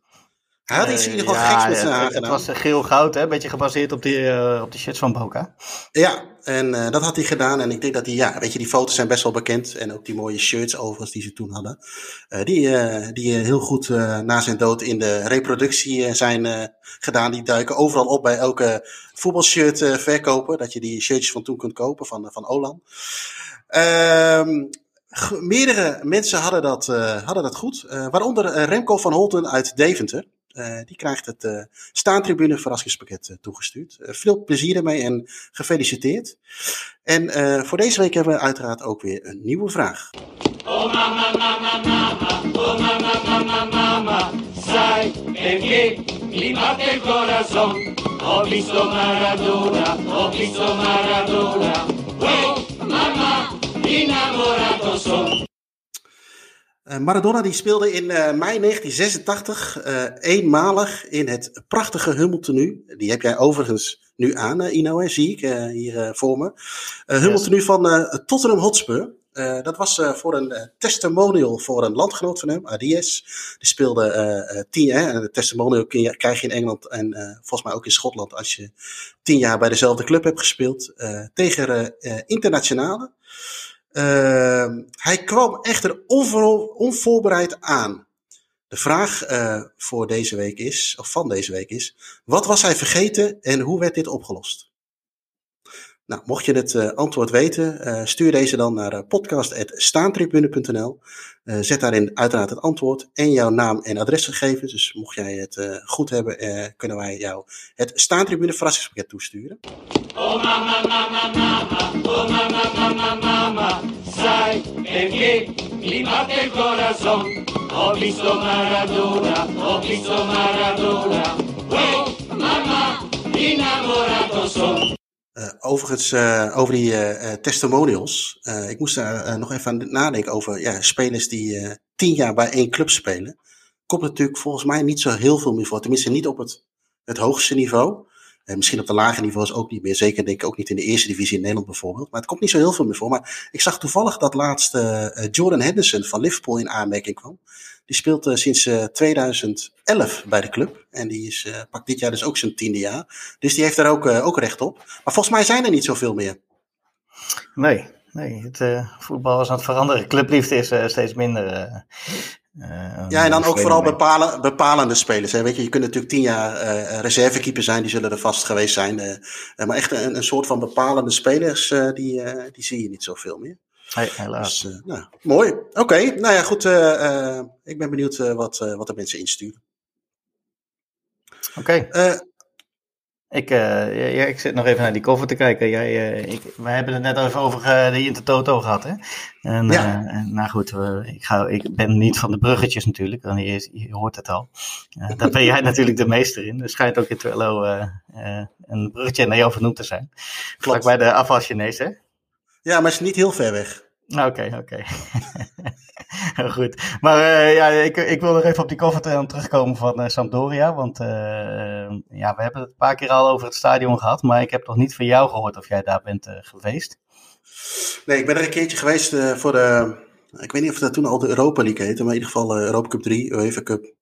Hij had iets in ieder geval Ja, geks met zijn haar het, was eh, geel-goud, hè? Een beetje gebaseerd op die, eh, op die shirts van Boca. Ja, en eh, dat had hij gedaan. En ik denk dat hij, ja, weet je, die foto's zijn best wel bekend. En ook die mooie shirts overigens die ze toen hadden. Eh, die eh, die eh, heel goed eh, na zijn dood in de reproductie eh, zijn eh, gedaan. Die duiken overal op bij elke voetbalshirt eh, verkoper. Dat je die shirtjes van toen kunt kopen van, van Olan. Ehm, meerdere mensen hadden dat, eh, hadden dat goed. Eh, waaronder eh, Remco van Holten uit Deventer. Eh, die krijgt het eh staantribune verrassingspakket eh, toegestuurd. Veel plezier ermee en gefeliciteerd. En voor deze week hebben we uiteraard ook weer een nieuwe vraag. Sai perché mi batte il corazon. Ho visto Maradona, ho visto Maradona. Oh, mamma, innamorato son. Eh, Maradona die speelde in eh, mei 1986 eh, eenmalig in het prachtige hummeltenu. Die heb jij overigens nu aan, Ino, hè, zie ik hier voor me. Hummeltenu van Tottenham Hotspur. Dat was voor een testimonial voor een landgenoot van hem, Adies. Die speelde tien jaar. En een testimonial kun je, krijg je in Engeland en volgens mij ook in Schotland als je tien jaar bij dezelfde club hebt gespeeld. tegen internationale. Ehm, hij kwam echter onvoorbere- onvoorbereid aan. De vraag eh, voor deze week is, of van deze week is, wat was hij vergeten en hoe werd dit opgelost? Nou, mocht je het eh, antwoord weten, eh, stuur deze dan naar uh, podcast.staantribune.nl. Eh, zet daarin uiteraard het antwoord en jouw naam en adresgegevens. Dus mocht jij het goed hebben, kunnen wij jou het Staantribune verrassingspakket toesturen. Oh mamma, mamma, mamma, oh mamma, mamma, mamma. Sai perché mi batte il corazon. Ho visto Maradona, ho visto Maradona. Oh mamma, innamorato son. Eh, overigens, eh, over die eh, testimonials. Ik moest daar nog even aan nadenken over ja, spelers die tien jaar bij één club spelen. Komt natuurlijk volgens mij niet zo heel veel meer voor. Tenminste, niet op het, het hoogste niveau. Eh, misschien op de lage niveaus ook niet meer. Zeker denk ik ook niet in de eerste divisie in Nederland bijvoorbeeld. Maar het komt niet zo heel veel meer voor. Maar ik zag toevallig dat laatst eh, Jordan Henderson van Liverpool in aanmerking kwam. Die speelt eh, sinds eh, 2011 bij de club. En die is, pakt dit jaar dus ook zijn tiende jaar. Dus die heeft daar ook, ook recht op. Maar volgens mij zijn er niet zoveel meer. Nee, nee het voetbal is aan het veranderen. Clubliefde is steeds minder. Eh, Ja, en dan ook vooral bepalen, bepalende spelers. Hè. Weet je, je kunt natuurlijk tien jaar eh reservekeeper zijn, die zullen er vast geweest zijn. eh, maar echt een, een soort van bepalende spelers, die, die zie je niet zoveel meer. Helaas. Dus, nou, mooi. Oké, nou ja, goed. ik ben benieuwd wat, wat de mensen insturen. Oké. Ik, eh, ja, ik zit nog even naar die cover te kijken. Jij, eh, ik, wij hebben het net even over eh, de Intertoto gehad. Hè? En, Ja. nou goed, ik, ga, ik ben niet van de bruggetjes natuurlijk. want Je, je hoort het al. Daar ben jij natuurlijk de meester in. Er schijnt ook in Twello een bruggetje naar jou vernoemd te zijn. Vlak bij de afwasjenees, hè? ja, maar het is niet heel ver weg. Oké, oké. Goed. Maar eh, ja, ik, ik wil nog even op die te- terugkomen van eh, Sampdoria. Want eh, ja, we hebben het een paar keer al over het stadion gehad. Maar ik heb nog niet van jou gehoord of jij daar bent geweest. Nee, ik ben er een keertje geweest voor de. Ik weet niet of dat toen al de Europa League heette, maar in ieder geval Europa Cup 3, UEFA Cup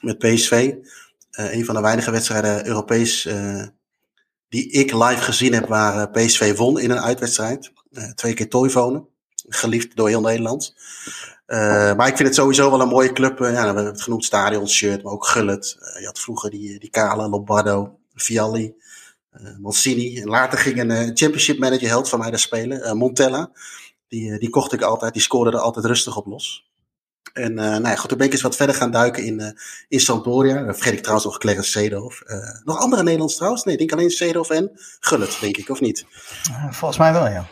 met PSV. Een van de weinige wedstrijden Europees die ik live gezien heb waar PSV won in een uitwedstrijd. Twee keer Toivonen, geliefd door heel Nederland. Eh, maar ik vind het sowieso wel een mooie club. Eh, ja, we hebben het genoemd stadion, shirt, maar ook Gullit. Eh, je had vroeger die, die Kale, Lombardo, Vialli, Mancini. En later ging een championship manager held van mij daar spelen, Montella. Die, die kocht ik altijd, die scoorde er altijd rustig op los. En eh nou ja, goed, toen ben ik eens wat verder gaan duiken in, eh in Sampdoria. Dan vergeet ik trouwens nog Clarence Seedorf. Eh nog andere Nederlands trouwens? Nee, ik denk alleen Seedorf en Gullit, denk ik, of niet? Eh, volgens mij wel, ja.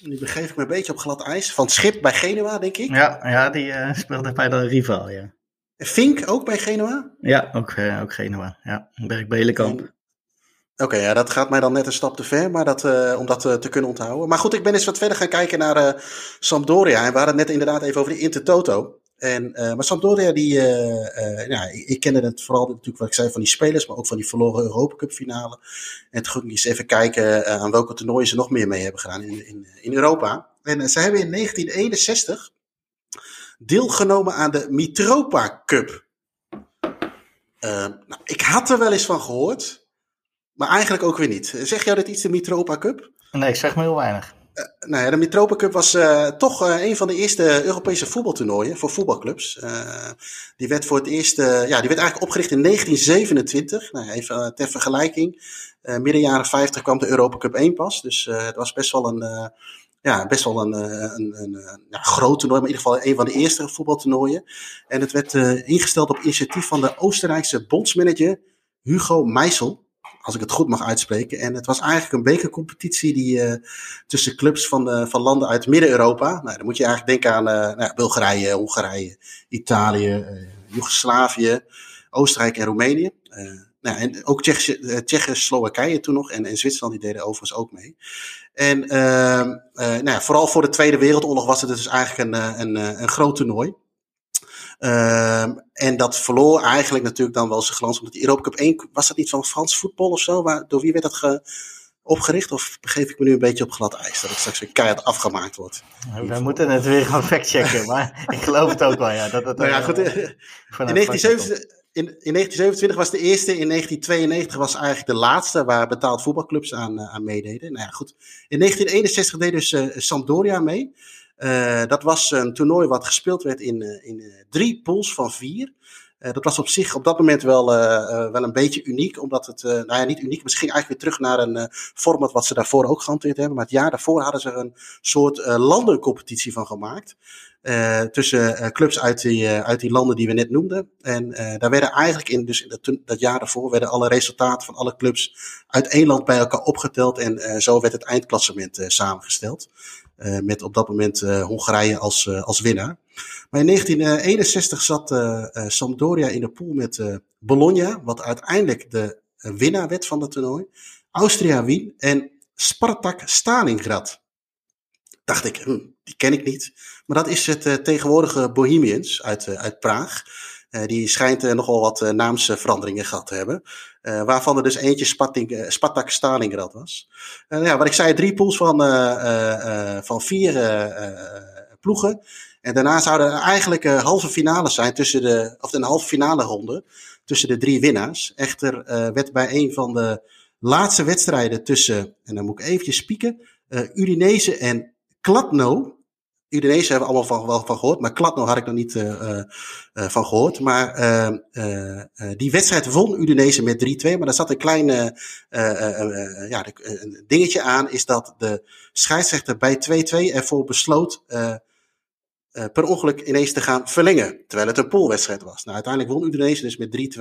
Nu begeef ik me een beetje op glad ijs. Van het schip bij Genua, denk ik. Ja, ja die eh, speelde bij de rival, ja. Fink ook bij Genua? Ja, ook, eh, ook Genua. Ja, Berg Belenkamp. Oké, ja, dat gaat mij dan net een stap te ver, maar dat, eh, om dat eh, te kunnen onthouden. Maar goed, ik ben eens wat verder gaan kijken naar eh, Sampdoria. En we hadden het net inderdaad even over de Intertoto. En, eh, maar Sampdoria, die, eh, eh, ik, kende het vooral natuurlijk wat ik zei van die spelers, maar ook van die verloren Europa Cup finale. En toen eens even kijken aan welke toernooien ze nog meer mee hebben gedaan in, in, in Europa. En ze hebben in 1961 deelgenomen aan de Mitropa Cup. Uh, nou, ik had er wel eens van gehoord, maar eigenlijk ook weer niet. Zeg jou dit iets, de Mitropa Cup? Nee, ik zeg me heel weinig. Uh, nou ja, de Mitropa Cup was uh, toch uh, een van de eerste Europese voetbaltoernooien voor voetbalclubs. die werd voor het eerst, ja, die werd eigenlijk opgericht in 1927. Nou, even ter vergelijking. midden jaren 50 kwam de Europa Cup 1 pas. Dus het was best wel een, ja, best wel een, een, een, een ja, groot toernooi, maar in ieder geval een van de eerste voetbaltoernooien. En het werd ingesteld op initiatief van de Oostenrijkse bondsmanager Hugo Meisel als ik het goed mag uitspreken. En het was eigenlijk een bekercompetitie die uh, tussen clubs van, uh, van landen uit Midden-Europa. Nou, dan moet je eigenlijk denken aan uh, nou, Bulgarije, Hongarije, Italië, Joegoslavië, Oostenrijk en Roemenië. nou, en ook Tsjechië, Slowakije toen nog en, en Zwitserland die deden overigens ook mee. En ehm, nou vooral voor de Tweede Wereldoorlog was het dus eigenlijk een, een, een groot toernooi. Um, en dat verloor eigenlijk natuurlijk dan wel zijn glans. Omdat die Europa Cup 1, was dat niet van Frans voetbal of zo? Waar, door wie werd dat ge, opgericht? Of begeef ik me nu een beetje op glad ijs? Dat ik straks weer keihard afgemaakt word. We moeten het weer gaan factchecken. maar ik geloof het ook wel, ja. Dat het nou ja, goed, in, 1927, in, in 1927 was de eerste, in 1992 was eigenlijk de laatste waar betaald voetbalclubs aan, uh, aan meededen. Nou ja, goed. In 1961 deed dus uh, Sampdoria mee. Uh, dat was een toernooi wat gespeeld werd in, uh, in uh, drie pools van vier. dat was op zich op dat moment wel, wel een beetje uniek, omdat het, nou ja, niet uniek, misschien eigenlijk weer terug naar een format wat ze daarvoor ook gehanteerd hebben. Maar het jaar daarvoor hadden ze er een soort landencompetitie van gemaakt. tussen clubs uit die, uit die landen die we net noemden. En daar werden eigenlijk in, dus in dat, dat, jaar daarvoor, werden alle resultaten van alle clubs uit één land bij elkaar opgeteld. En zo werd het eindklassement samengesteld. Uh, met op dat moment uh, Hongarije als, uh, als winnaar. Maar in 1961 zat Sampdoria in de pool met Bologna, wat uiteindelijk de winnaar werd van het toernooi. Austria Wien en Spartak Stalingrad. Dacht ik, hm, die ken ik niet. Maar dat is het tegenwoordige Bohemians uit, uit Praag. Uh, die schijnt uh, nogal wat uh, naamsveranderingen gehad te hebben. waarvan er dus eentje Spartak Stalingrad was. ja, wat ik zei, drie pools van, van vier ploegen. En daarna zouden er eigenlijk halve finales zijn tussen de, of een halve finale ronde tussen de drie winnaars. Echter werd bij een van de laatste wedstrijden tussen, en dan moet ik eventjes spieken, Udinese en Kladno, Udinese hebben we allemaal van, wel van gehoord, maar Kladno had ik nog niet uh, uh, van gehoord. Maar die wedstrijd won Udinese met 3-2, maar daar zat een klein ja, dingetje aan, is dat de scheidsrechter bij 2-2 ervoor besloot uh, per ongeluk ineens te gaan verlengen. Terwijl het een poolwedstrijd was. Nou, uiteindelijk won Udinese dus met 3-2.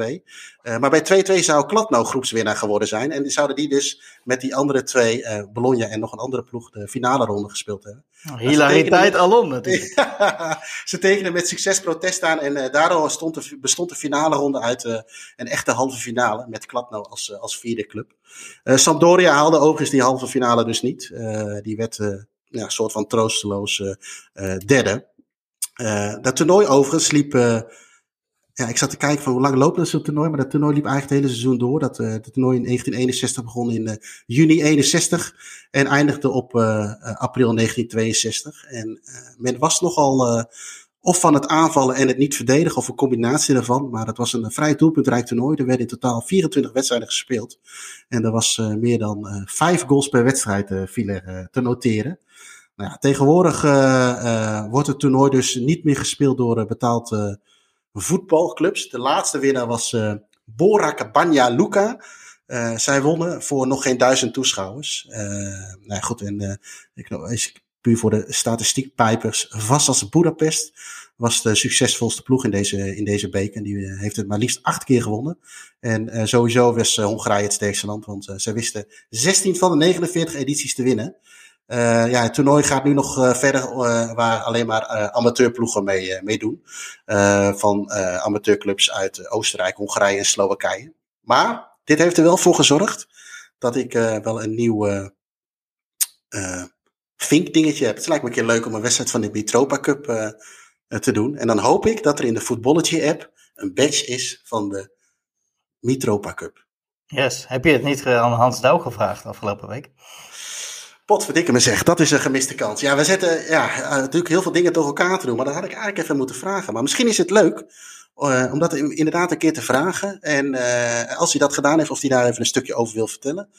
Uh, maar bij 2-2 zou Kladno groepswinnaar geworden zijn. En zouden die dus met die andere twee, uh, Bologna en nog een andere ploeg, de finale ronde gespeeld hebben. Oh, hilariteit alom natuurlijk. ze tekenen met succes protest aan. En daardoor stond de, bestond de finale ronde uit een echte halve finale. Met Kladno als, als vierde club. Sampdoria haalde overigens die halve finale dus niet. die werd ja, een soort van troosteloos derde. Uh, dat toernooi overigens liep. Uh, ja, ik zat te kijken van hoe lang loopt dat zo'n toernooi. Maar dat toernooi liep eigenlijk het hele seizoen door. Dat het toernooi in 1961 begon in juni 61. En eindigde op april 1962. En men was nogal of van het aanvallen en het niet verdedigen. Of een combinatie daarvan. Maar het was een vrij doelpuntrijk toernooi. Er werden in totaal 24 wedstrijden gespeeld. En er was meer dan vijf goals per wedstrijd vielen te noteren. Nou ja, tegenwoordig uh, uh, wordt het toernooi dus niet meer gespeeld door uh, betaald voetbalclubs. De laatste winnaar was Borak Banja Luka. zij wonnen voor nog geen duizend toeschouwers. nou goed, en ik, is puur voor de statistiekpijpers. Vast als Budapest was de succesvolste ploeg in deze, in deze beker. En die heeft het maar liefst acht keer gewonnen. En sowieso was Hongarije het sterkste land, want zij wisten 16 van de 49 edities te winnen. Uh, ja, het toernooi gaat nu nog uh, verder, uh, waar alleen maar amateurploegen mee, meedoen. van amateurclubs uit Oostenrijk, Hongarije en Slowakije. Maar dit heeft er wel voor gezorgd dat ik wel een nieuw vink dingetje heb. Het lijkt me een keer leuk om een wedstrijd van de Mitropa Cup te doen. En dan hoop ik dat er in de Footballogy app een badge is van de Mitropa Cup. Yes. Heb je het niet aan Hans Douw gevraagd afgelopen week? Potverdikke me zeg, dat is een gemiste kans. Ja, we zetten ja, uh, natuurlijk heel veel dingen door elkaar te doen, maar dat had ik eigenlijk even moeten vragen. Maar misschien is het leuk uh, om dat inderdaad een keer te vragen. En uh, als hij dat gedaan heeft, of hij daar even een stukje over wil vertellen.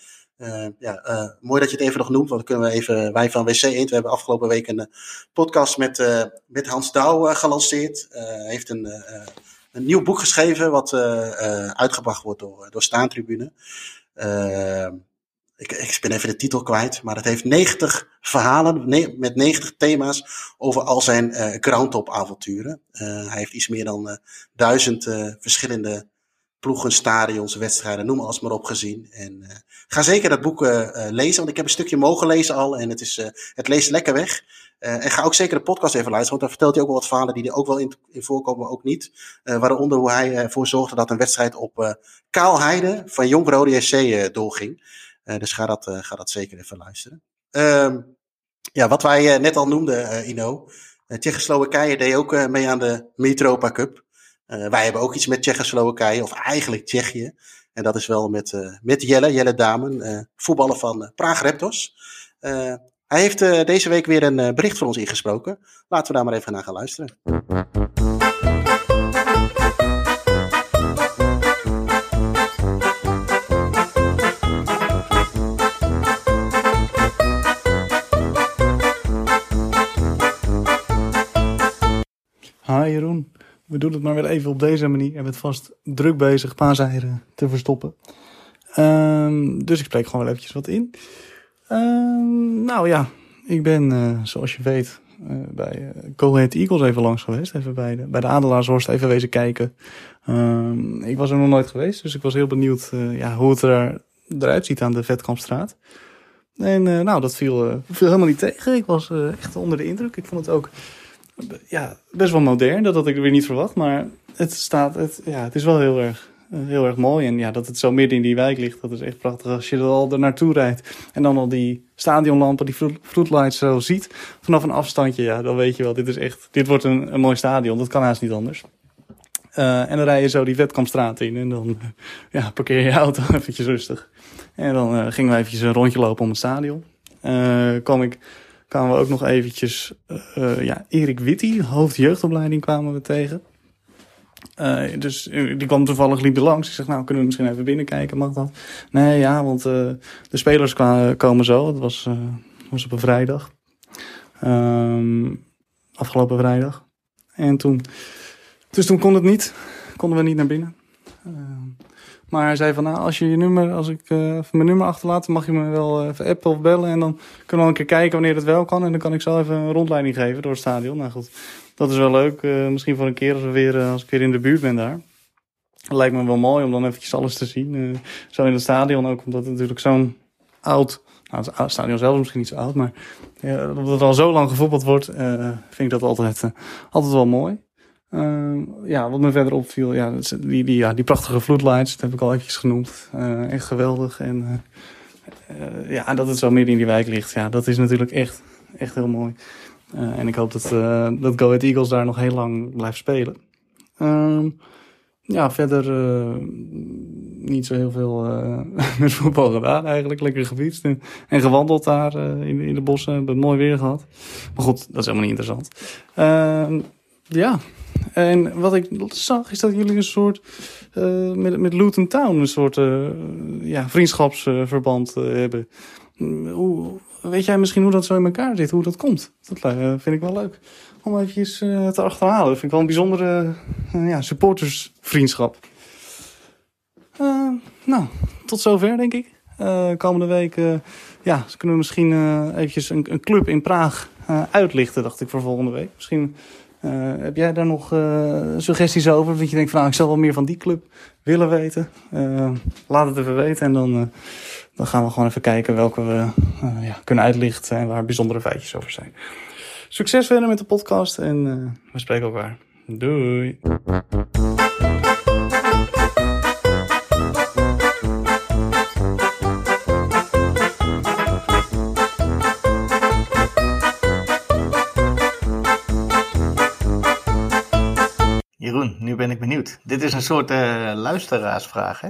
ja, mooi dat je het even nog noemt, want dan kunnen we even, wij van WC Eend, we hebben afgelopen week een podcast met, met Hans Douw gelanceerd. Hij heeft een, een nieuw boek geschreven, wat uitgebracht wordt door, door Staantribune. Ik, ik ben even de titel kwijt, maar het heeft 90 verhalen met 90 thema's over al zijn uh, groundtop-avonturen. Uh, hij heeft iets meer dan uh, duizend verschillende ploegen, stadions, wedstrijden, noem alles maar op gezien. En ga zeker dat boek lezen, want ik heb een stukje mogen lezen al en het, is, het leest lekker weg. en ga ook zeker de podcast even luisteren, want daar vertelt hij ook wel wat verhalen die er ook wel in, in voorkomen, ook niet. waaronder hoe hij ervoor zorgde dat een wedstrijd op Kaalheide van Jong Rode SC doorging. Uh, dus ga dat, uh, ga dat zeker even luisteren. Uh, ja, wat wij uh, net al noemden, Ino. Tsjechoslowakije deed ook mee aan de Mitropa Cup. wij hebben ook iets met Tsjechoslowakije, of eigenlijk Tsjechië. En dat is wel met, met Jelle, Jelle Damen, voetballer van Praag Raptors. hij heeft deze week weer een bericht voor ons ingesproken. Laten we daar maar even naar gaan luisteren. We doen het maar weer even op deze manier. Je bent vast druk bezig paaseieren te verstoppen. Um, dus ik spreek gewoon wel eventjes wat in. Um, nou ja, ik ben uh, zoals je weet uh, bij uh, Eagles even langs geweest. Even bij de, bij de Adelaarshorst even wezen kijken. Um, ik was er nog nooit geweest, dus ik was heel benieuwd ja, hoe het er, eruit ziet aan de Vetkampstraat. En nou, dat viel, viel helemaal niet tegen. Ik was echt onder de indruk. Ik vond het ook ja, best wel modern. Dat had ik weer niet verwacht. Maar het, staat, het, ja, het is wel heel erg, heel erg mooi. En ja, dat het zo midden in die wijk ligt, dat is echt prachtig. Als je er al er naartoe rijdt en dan al die stadionlampen, die floodlights zo ziet. Vanaf een afstandje, ja, dan weet je wel, dit is echt, dit wordt een, een mooi stadion. Dat kan haast niet anders. Uh, en dan rij je zo die Vetkampstraat in en dan ja, parkeer je auto eventjes rustig. En dan uh, gingen we eventjes een rondje lopen om het stadion. Uh, kwam ik kwamen we ook nog eventjes, uh, ja, Erik Witty, hoofd jeugdopleiding, kwamen we tegen. Uh, dus die kwam toevallig, liep er langs. Ik zeg, nou, kunnen we misschien even binnenkijken, mag dat? Nee, ja, want de spelers komen zo. Het was, was op een vrijdag. Um, afgelopen vrijdag. En toen, dus toen kon het niet. Konden we niet naar binnen. Maar hij zei van, nou, als je je nummer, als ik uh, mijn nummer achterlaat, mag je me wel even appen of bellen. En dan kunnen we wel een keer kijken wanneer het wel kan. En dan kan ik zo even een rondleiding geven door het stadion. Nou goed, dat is wel leuk. Uh, misschien voor een keer als, we weer, als ik weer in de buurt ben daar. Het lijkt me wel mooi om dan eventjes alles te zien. zo in het stadion ook, omdat het natuurlijk zo'n oud... Nou, het stadion zelf is misschien niet zo oud, maar ja, omdat er al zo lang gevoetbald wordt, vind ik dat altijd, altijd wel mooi. Uh, ja, wat me verder opviel, ja, die, die, ja, die prachtige floodlights, dat heb ik al eventjes genoemd. Uh, echt geweldig. En uh, ja, dat het zo midden in die wijk ligt, ja, dat is natuurlijk echt, echt heel mooi. en ik hoop dat, dat Go Ahead Eagles daar nog heel lang blijft spelen. Ehm, ja, verder niet zo heel veel met voetbal gedaan eigenlijk. Lekker gefietst en, en gewandeld daar in, in de bossen. Hebben mooi weer gehad. Maar goed, dat is helemaal niet interessant. Ehm, ja, en wat ik zag is dat jullie een soort, uh, met, met Luton Town, een soort uh, ja, vriendschapsverband uh, hebben. Hoe, weet jij misschien hoe dat zo in elkaar zit, hoe dat komt? Dat vind ik wel leuk. Om eventjes te achterhalen. Dat vind ik wel een bijzondere ja, supportersvriendschap. nou, tot zover denk ik. komende week ja, kunnen we misschien eventjes een, een club in Praag uitlichten, dacht ik, voor volgende week. Misschien uh, heb jij daar nog uh, suggesties over? Dat je denkt van nou, ik zou wel meer van die club willen weten. Uh, laat het even weten en dan, dan gaan we gewoon even kijken welke we ja, kunnen uitlichten en waar bijzondere feitjes over zijn. Succes verder met de podcast en we spreken elkaar. Doei! Jeroen, nu ben ik benieuwd. Dit is een soort uh, luisteraarsvraag. Hè?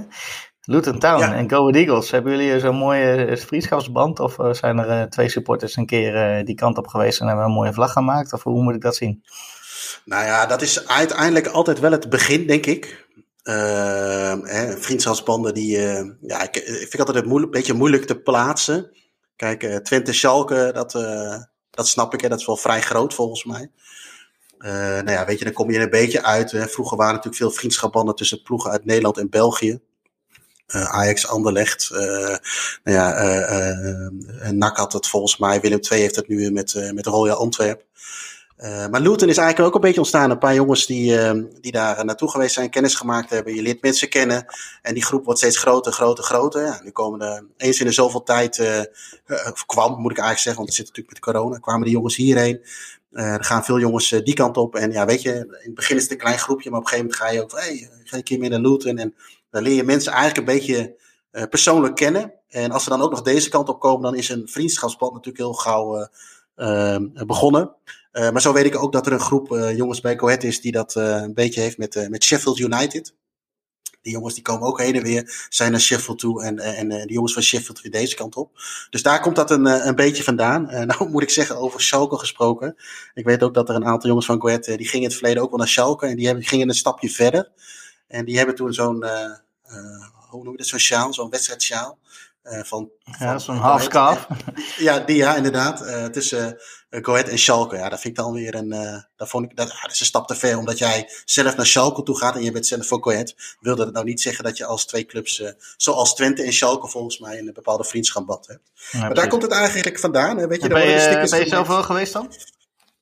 Luton Town Ja. en Go Ahead Eagles. Hebben jullie zo'n mooie eh, vriendschapsband? Of eh, zijn er eh, twee supporters een keer eh, die kant op geweest en hebben een mooie vlag gemaakt? Of hoe moet ik dat zien? Nou ja, dat is uiteindelijk altijd wel het begin, denk ik. Ehm, hè, vriendschapsbanden die, eh, ja, ik, ik vind altijd een moeilijk, beetje moeilijk te plaatsen. Kijk, eh, Twente Schalke, dat, eh, dat snap ik, hè, dat is wel vrij groot volgens mij. Eh, nou ja, weet je, dan kom je er een beetje uit. Hè. Vroeger waren natuurlijk veel vriendschapsbanden tussen ploegen uit Nederland en België. Eh, Ajax, Anderlecht. eh nou ja, NAC had het volgens mij. Willem II heeft het nu met, met Royal Antwerp. Maar Luton is eigenlijk ook een beetje ontstaan. Een paar jongens die, die daar naartoe geweest zijn, kennis gemaakt hebben. Je leert mensen kennen. En die groep wordt steeds groter, groter, groter. Ja, nu komen er eens in de zoveel tijd, of kwam moet ik eigenlijk zeggen, want het zit natuurlijk met corona, kwamen die jongens hierheen. Eh, er gaan veel jongens eh, die kant op. En ja, weet je, in het begin is het een klein groepje, maar op een gegeven moment ga je ook hey, ga een keer meer naar Luton. En dan leer je mensen eigenlijk een beetje eh, persoonlijk kennen. En als ze dan ook nog deze kant op komen, dan is een vriendschapspad natuurlijk heel gauw eh, eh, begonnen. Maar zo weet ik ook dat er een groep jongens bij Coët is die dat een beetje heeft met, met Sheffield United. Die jongens die komen ook heen en weer, zijn naar Sheffield toe en, en de jongens van Sheffield weer deze kant op. Dus daar komt dat een, een beetje vandaan. nou moet ik zeggen, over Schalke gesproken. Ik weet ook dat er een aantal jongens van Coët, die gingen in het verleden ook wel naar Schalke en die hebben, gingen een stapje verder. En die hebben toen zo'n, hoe noem je dat, zo'n sjaal, zo'n wedstrijdsjaal. Uh, van, ja, zo'n halfskaaf. Ja, die ja, inderdaad. Uh, tussen uh, Go Ahead en Schalke. Ja, dat vind ik dan weer een. Uh, dat vond ik, dat, dat is een stap te ver, omdat jij zelf naar Schalke toe gaat en je bent zelf voor Go Ahead. Wilde dat nou niet zeggen dat je als twee clubs, zoals Twente en Schalke, volgens mij een bepaalde vriendschapbad hebt. Ja, maar daar komt het eigenlijk vandaan. Hè? Weet je, ben, je, ben je zelf wel geweest dan?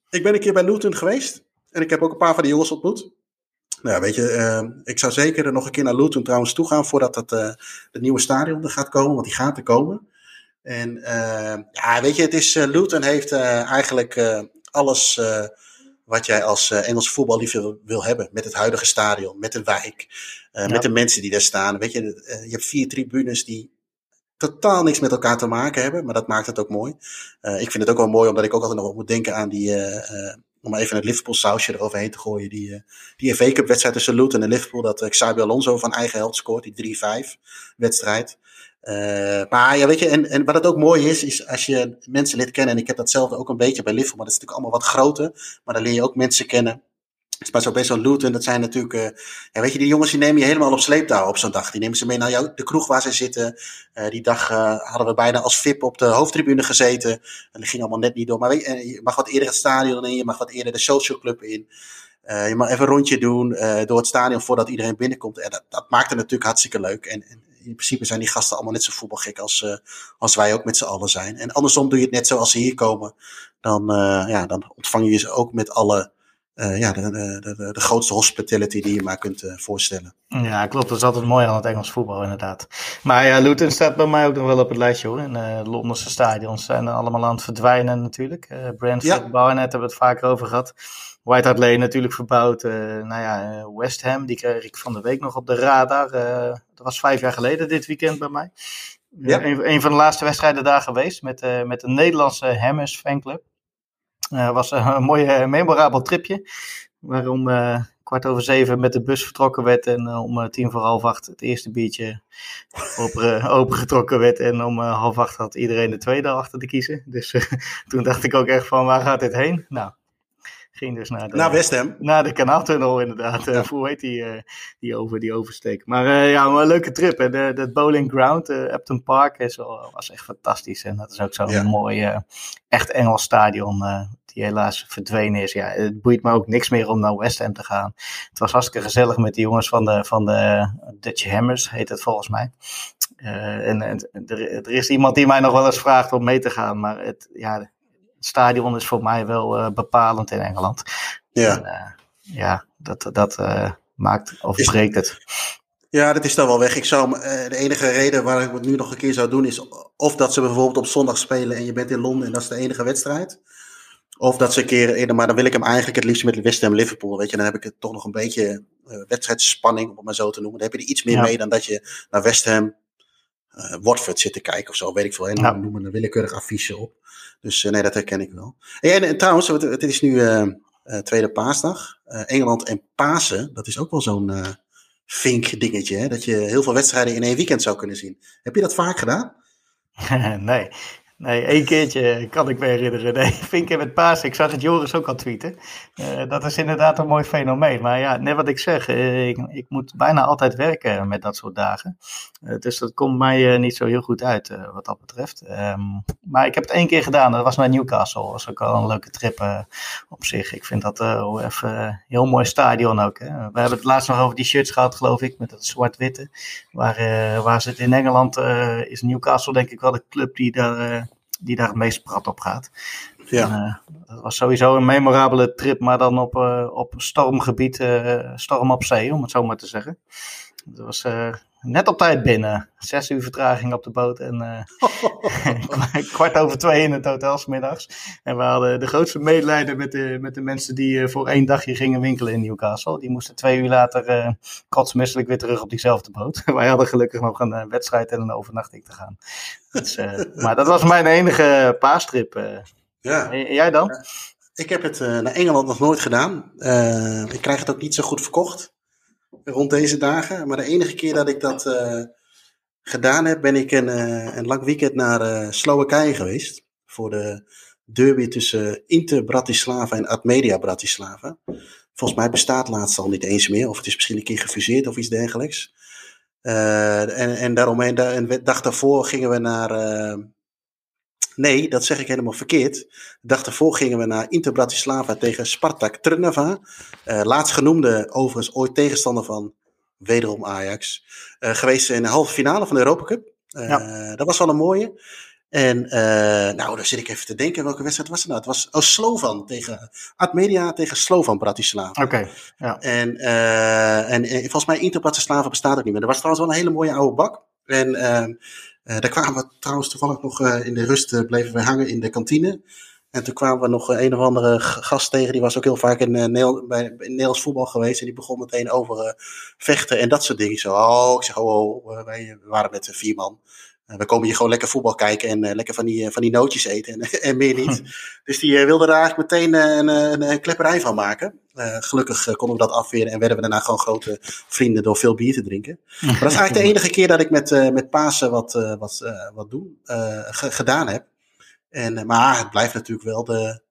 Ik ben een keer bij Luton geweest en ik heb ook een paar van die jongens ontmoet. Nou, weet je, uh, ik zou zeker nog een keer naar Luton trouwens toe gaan voordat het, uh, het nieuwe stadion er gaat komen, want die gaat er komen. En uh, ja, weet je, het is, Luton heeft eh, eigenlijk alles wat jij als Engelse voetballiefhebber wil hebben. Met het huidige stadion, met de wijk, ja. met de mensen die daar staan. Weet je, je hebt vier tribunes die totaal niks met elkaar te maken hebben, maar dat maakt het ook mooi. ik vind het ook wel mooi, omdat ik ook altijd nog moet denken aan die om maar even het Liverpool sausje eroverheen te gooien. Die, uh, die FA Cup wedstrijd tussen Luton en Liverpool. Dat uh, Xabi Alonso van eigen held scoort. Die 3-5 wedstrijd. Uh, maar ja, weet je, en, en wat het ook mooi is, is als je mensen leert kennen. En ik heb datzelfde ook een beetje bij Liverpool. Maar dat is natuurlijk allemaal wat groter. Maar dan leer je ook mensen kennen. Maar zo best wel Luton, dat zijn natuurlijk, uh, ja, weet je, die jongens die nemen je helemaal op sleeptouw op zo'n dag. Die nemen ze mee naar jou, de kroeg waar ze zitten. Uh, die dag uh, hadden we bijna als VIP op de hoofdtribune gezeten. En dat ging allemaal net niet door. Maar weet je, je mag wat eerder het stadion in, je mag wat eerder de social club in. je mag even een rondje doen door het stadion voordat iedereen binnenkomt. En dat, dat maakt het natuurlijk hartstikke leuk. En, en in principe zijn die gasten allemaal net zo voetbalgek als, als wij ook met z'n allen zijn. En andersom doe je het net zoals ze hier komen. Dan, ja, dan ontvang je ze ook met alle uh, ja, de, de, de, de, grootste hospitality die je maar kunt uh, voorstellen. Ja, klopt. Dat is altijd mooi aan het Engels voetbal, inderdaad. Maar ja, Luton staat bij mij ook nog wel op het lijstje hoor. En uh, Londense stadions zijn er allemaal aan het verdwijnen natuurlijk. Brentford, ja. Barnet hebben we het vaker over gehad. White Hart Lane natuurlijk verbouwd. Uh, nou ja, West Ham, die kreeg ik van de week nog op de radar. dat was vijf jaar geleden dit weekend bij mij. Ja. Een, een, van de laatste wedstrijden daar geweest met, met de Nederlandse Hammers fanclub. Uh, was een mooi uh, memorabel tripje. Waarom kwart over zeven met de bus vertrokken werd. En om tien voor half acht het eerste biertje open, opengetrokken werd. En om half acht had iedereen de tweede achter te kiezen. Dus toen dacht ik ook echt van waar gaat dit heen? Nou, ging dus naar de, naar West Ham. Naar de kanaaltunnel inderdaad. Ja. hoe heet die, uh, die, over, die oversteek. Maar uh, ja, maar een leuke trip. Hè. De, de Bowling Ground, Upton Park, is, was echt fantastisch. En dat is ook zo'n ja. mooi, echt Engels stadion. die helaas verdwenen is. Ja, het boeit me ook niks meer om naar West Ham te gaan. Het was hartstikke gezellig met die jongens van de, van de Dutch Hammers, heet het volgens mij. en, en er, er is iemand die mij nog wel eens vraagt om mee te gaan. Maar het, ja, stadion is voor mij wel uh, bepalend in Engeland. Ja, en, uh, ja dat, dat uh, maakt of is, breekt het. Ja, dat is dan wel weg. Ik zou, de enige reden waar ik het nu nog een keer zou doen is of dat ze bijvoorbeeld op zondag spelen en je bent in Londen en dat is de enige wedstrijd. Of dat ze een keer eerder, maar dan wil ik hem eigenlijk het liefst met West Ham Liverpool. Weet je, dan heb ik het toch nog een beetje wedstrijdspanning, om het maar zo te noemen. Dan heb je er iets meer ja. mee dan dat je naar West Ham uh, Watford zit te kijken of zo, weet ik veel. En dan noemen een willekeurig affiche op. Dus uh, nee, dat herken ik wel. En, en trouwens, het, het is nu uh, tweede paasdag. Engeland en Pasen, dat is ook wel zo'n Vink dingetje. Hè? Dat je heel veel wedstrijden in één weekend zou kunnen zien. Heb je dat vaak gedaan? nee, Nee, één keertje kan ik me herinneren. Nee, Vinken met paas. Ik zag het Joris ook al tweeten. Uh, dat is inderdaad een mooi fenomeen. Maar ja, net wat ik zeg. Uh, ik, ik, moet bijna altijd werken met dat soort dagen. Uh, dus dat komt mij niet zo heel goed uit wat dat betreft. Um, maar ik heb het één keer gedaan. Dat was naar Newcastle. Dat was ook al een leuke trip op zich. Ik vind dat even een heel mooi stadion ook. Hè. We hebben het laatst nog over die shirts gehad, geloof ik. Met dat zwart-witte. Waar, waar ze het in Engeland is Newcastle denk ik wel de club die daar die daar het meest prat op gaat. Ja. En, uh, dat was sowieso een memorabele trip, maar dan op, uh, op stormgebied, uh, storm op zee, om het zo maar te zeggen. Dat was net op tijd binnen. Zes uur vertraging op de boot en kwart over twee in het hotel middags. En we hadden de grootste medelijden met de, met de mensen die voor één dagje gingen winkelen in Newcastle. Die moesten twee uur later uh, kotsmisselijk weer terug op diezelfde boot. Wij hadden gelukkig nog een wedstrijd en een overnachting te gaan. Dus, maar dat was mijn enige paastrip. ja. En jij dan? Ik heb het naar Engeland nog nooit gedaan. ik krijg het ook niet zo goed verkocht rond deze dagen. Maar de enige keer dat ik dat uh, gedaan heb, ben ik een, uh, een lang weekend naar uh, Slowakije geweest. Voor de derby tussen Inter Bratislava en Admedia Bratislava. Volgens mij bestaat laatst al niet eens meer. Of het is misschien een keer gefuseerd of iets dergelijks. en, en daaromheen, een dag daarvoor gingen we naar Nee, dat zeg ik helemaal verkeerd. De dag daarvoor gingen we naar Inter Bratislava tegen Spartak Trnava. Uh, laatst genoemde, overigens ooit tegenstander van wederom Ajax. Uh, geweest in de halve finale van de Europa Cup. Uh, ja. Dat was wel een mooie. En nou, daar zit ik even te denken. Welke wedstrijd was het nou? Het was oh, Slovan tegen Admedia tegen Slovan Bratislava. Oké, okay, ja. En, en, en, volgens mij Inter Bratislava bestaat ook niet meer. Er was trouwens wel een hele mooie oude bak. En ehm, daar kwamen we trouwens toevallig nog uh, in de rust, uh, bleven we hangen in de kantine. En toen kwamen we nog een of andere gast tegen, die was ook heel vaak in, bij, in Nederlands voetbal geweest. En die begon meteen over vechten en dat soort dingen. Zo, oh, ik zeg, oh, oh wij waren met vier man. We komen hier gewoon lekker voetbal kijken en lekker van die, van die nootjes eten en, en meer niet. dus die wilde er eigenlijk meteen een, een, een klepperij van maken. Gelukkig konden we dat afweren en werden we daarna gewoon grote vrienden door veel bier te drinken. Maar dat is eigenlijk de enige keer dat ik met, met Pasen wat, wat, wat doen, gedaan heb. En, maar het blijft natuurlijk wel de,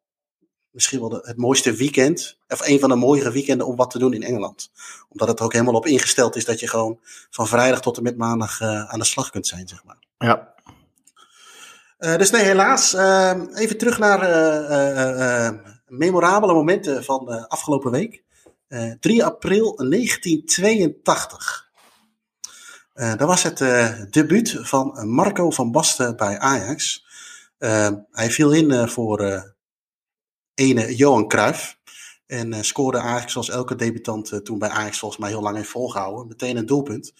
misschien wel de, het mooiste weekend, of een van de mooiere weekenden om wat te doen in Engeland. Omdat het er ook helemaal op ingesteld is dat je gewoon van vrijdag tot en met maandag aan de slag kunt zijn, zeg maar. Ja. dus nee, helaas. even terug naar memorabele momenten van de afgelopen week. Uh, eh, 3 april 1982. Uh, dat was het debuut van Marco van Basten bij Ajax. hij viel in voor ene Johan Cruijff. En scoorde eigenlijk zoals elke debutant toen bij Ajax volgens mij heel lang heeft volgehouden. Meteen een doelpunt.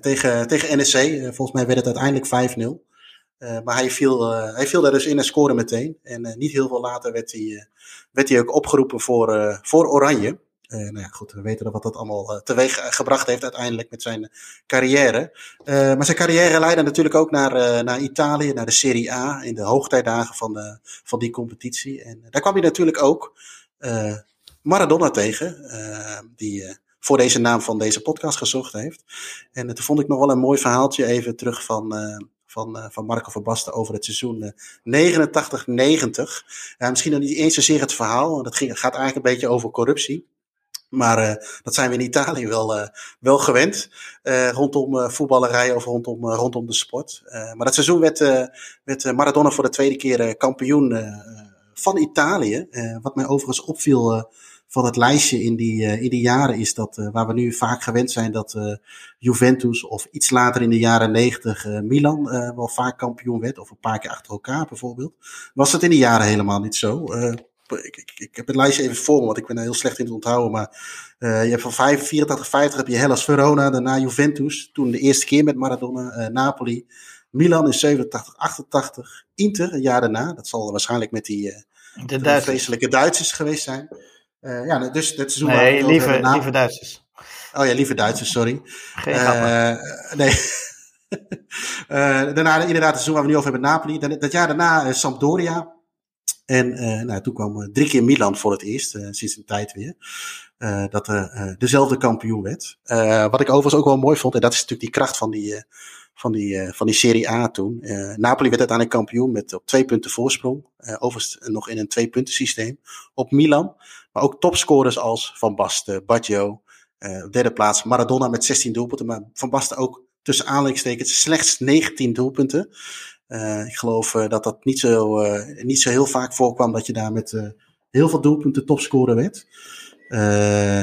tegen, tegen NEC. volgens mij werd het uiteindelijk 5-0. Uh, maar hij viel, uh, hij viel daar dus in en scoorde meteen. En niet heel veel later werd hij, werd hij ook opgeroepen voor, voor Oranje. Nou ja, goed, we weten wat dat allemaal teweeg gebracht heeft uiteindelijk met zijn carrière. maar zijn carrière leidde natuurlijk ook naar, naar Italië, naar de Serie A, in de hoogtijdagen van, de, van die competitie. En daar kwam hij natuurlijk ook Maradona tegen, die voor deze naam van deze podcast gezocht heeft. En toen vond ik nog wel een mooi verhaaltje even terug van, van, van Marco van over het seizoen uh, 89-90. Uh, misschien nog niet eens zozeer het verhaal, dat ging, gaat eigenlijk een beetje over corruptie. Maar uh, dat zijn we in Italië wel, uh, wel gewend. Uh, rondom voetballerij of rondom, rondom de sport. maar dat seizoen werd, werd Maradona voor de tweede keer kampioen van Italië. wat mij overigens opviel van het lijstje in die, in die jaren is dat, waar we nu vaak gewend zijn dat Juventus of iets later in de jaren negentig Milan wel vaak kampioen werd, of een paar keer achter elkaar bijvoorbeeld, was dat in die jaren helemaal niet zo. Ik, ik, ik, heb het lijstje even voor me, want ik ben er heel slecht in te onthouden. Maar je hebt van 5, 84, 50 heb je Hellas Verona, daarna Juventus. Toen de eerste keer met Maradona, Napoli. Milan in 87, 88. Inter een jaar daarna. Dat zal waarschijnlijk met die de, de vreselijke Duitsers geweest zijn. Uh, ja, dus dat seizoen. Nee, lieve, lieve Duitsers. Oh ja, lieve Duitsers, sorry. Geen uh, Nee. uh, daarna inderdaad het seizoen waar we nu over hebben, Napoli. Dat jaar daarna Sampdoria. En uh, nou, toen kwam drie keer Milan voor het eerst, sinds een tijd weer. dat er dezelfde kampioen werd. wat ik overigens ook wel mooi vond, en dat is natuurlijk die kracht van die, van die, van die Serie A toen. Napoli werd uiteindelijk kampioen met op twee punten voorsprong. overigens nog in een twee punten systeem. Op Milan. Maar ook topscorers als Van Basten, Baggio. derde plaats Maradona met 16 doelpunten. Maar Van Basten ook tussen aanleidingstekens slechts 19 doelpunten. Uh, ik geloof uh, dat dat niet zo, uh, niet zo heel vaak voorkwam dat je daar met heel veel doelpunten topscorer werd.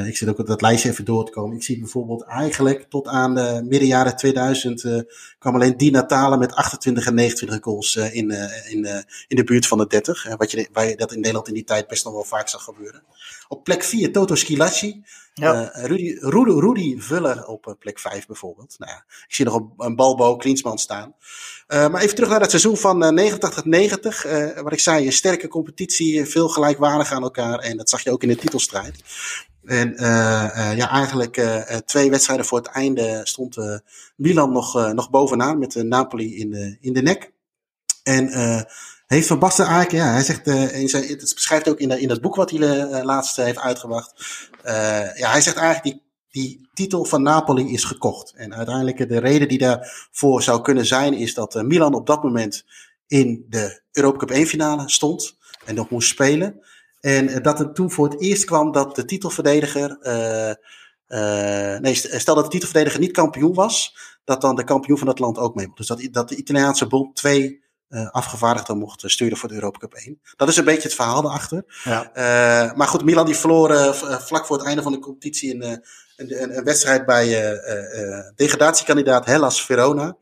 ik zit ook op dat lijstje even door te komen. Ik zie bijvoorbeeld eigenlijk tot aan de midden jaren 2000 kwam alleen Di Natale met 28 en 29 goals in, in, in de buurt van de 30. wat je, waar je dat in Nederland in die tijd best nog wel vaak zag gebeuren. Op plek 4 Toto Schilacci. Ja. Uh, Rudy, Rudy, Rudy Vuller op uh, plek 5 bijvoorbeeld. Nou ja, ik zie nog een, een Balbo Klinsman staan. Uh, maar even terug naar het seizoen van 89-90. wat ik zei, een sterke competitie, veel gelijkwaardig aan elkaar. En dat zag je ook in de titelstrijd. En ja, eigenlijk twee wedstrijden voor het einde stond Milan nog, nog bovenaan met Napoli in de, in de nek. En heeft Van Basten eigenlijk, ja, hij zegt, uh, het beschrijft ook in, in dat boek wat hij uh, laatst heeft uitgebracht. Uh, ja, hij zegt eigenlijk, die, die titel van Napoli is gekocht. En uiteindelijk de reden die daarvoor zou kunnen zijn, is dat Milan op dat moment in de Europa Cup 1 finale stond en nog moest spelen. En dat het toen voor het eerst kwam dat de titelverdediger, nee, stel dat de titelverdediger niet kampioen was, dat dan de kampioen van het land ook mee moet. Dus dat, dat de Italiaanse bond twee uh, afgevaardigden mocht sturen voor de Europa Cup 1. Dat is een beetje het verhaal erachter. Ja. Uh, maar goed, Milan die verloor uh, vlak voor het einde van de competitie een, een, een, een wedstrijd bij degradatiekandidaat Hellas Verona.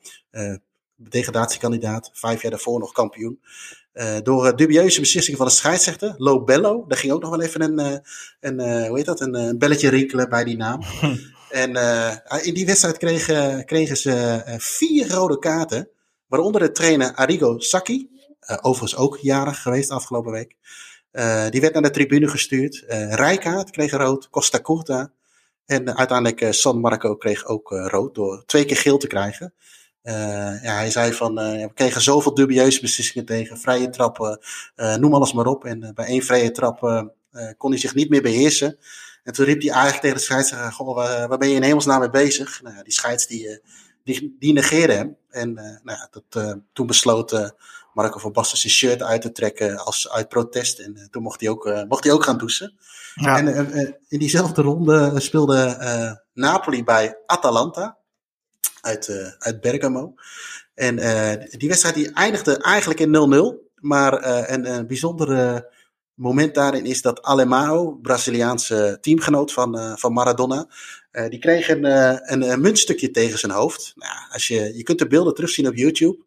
degradatiekandidaat, vijf jaar daarvoor nog kampioen. door dubieuze beslissingen van de scheidsrechter, Lo Bello. Daar ging ook nog wel even een, een hoe heet dat, een, een belletje rinkelen bij die naam. en in die wedstrijd kregen, kregen ze vier rode kaarten. Waaronder de trainer Arrigo Sacchi, uh, overigens ook jarig geweest afgelopen week. Uh, die werd naar de tribune gestuurd. Uh, Rijkaard kreeg rood, Costa Curta. En uiteindelijk San Marco kreeg ook rood door twee keer geel te krijgen. ja, hij zei van, we kregen zoveel dubieuze beslissingen tegen, vrije trappen, noem alles maar op. En bij één vrije trap kon hij zich niet meer beheersen. En toen riep hij eigenlijk tegen de scheidsrechter, waar ben je in hemelsnaam mee bezig? Nou, die scheids die die, die negeerde hem. En uh, nou ja, dat, uh, toen besloot Marco van Basten zijn shirt uit te trekken als uit protest. En toen mocht hij ook, mocht hij ook gaan douchen. Ja. En in diezelfde ronde speelde Napoli bij Atalanta uit, uit Bergamo. En die wedstrijd die eindigde eigenlijk in 0-0. Maar een, een bijzondere moment daarin is dat Alemão, Braziliaanse teamgenoot van, uh, van Maradona, uh, die kreeg een, uh, een, een, muntstukje tegen zijn hoofd. Nou, als je, je kunt de beelden terugzien op YouTube.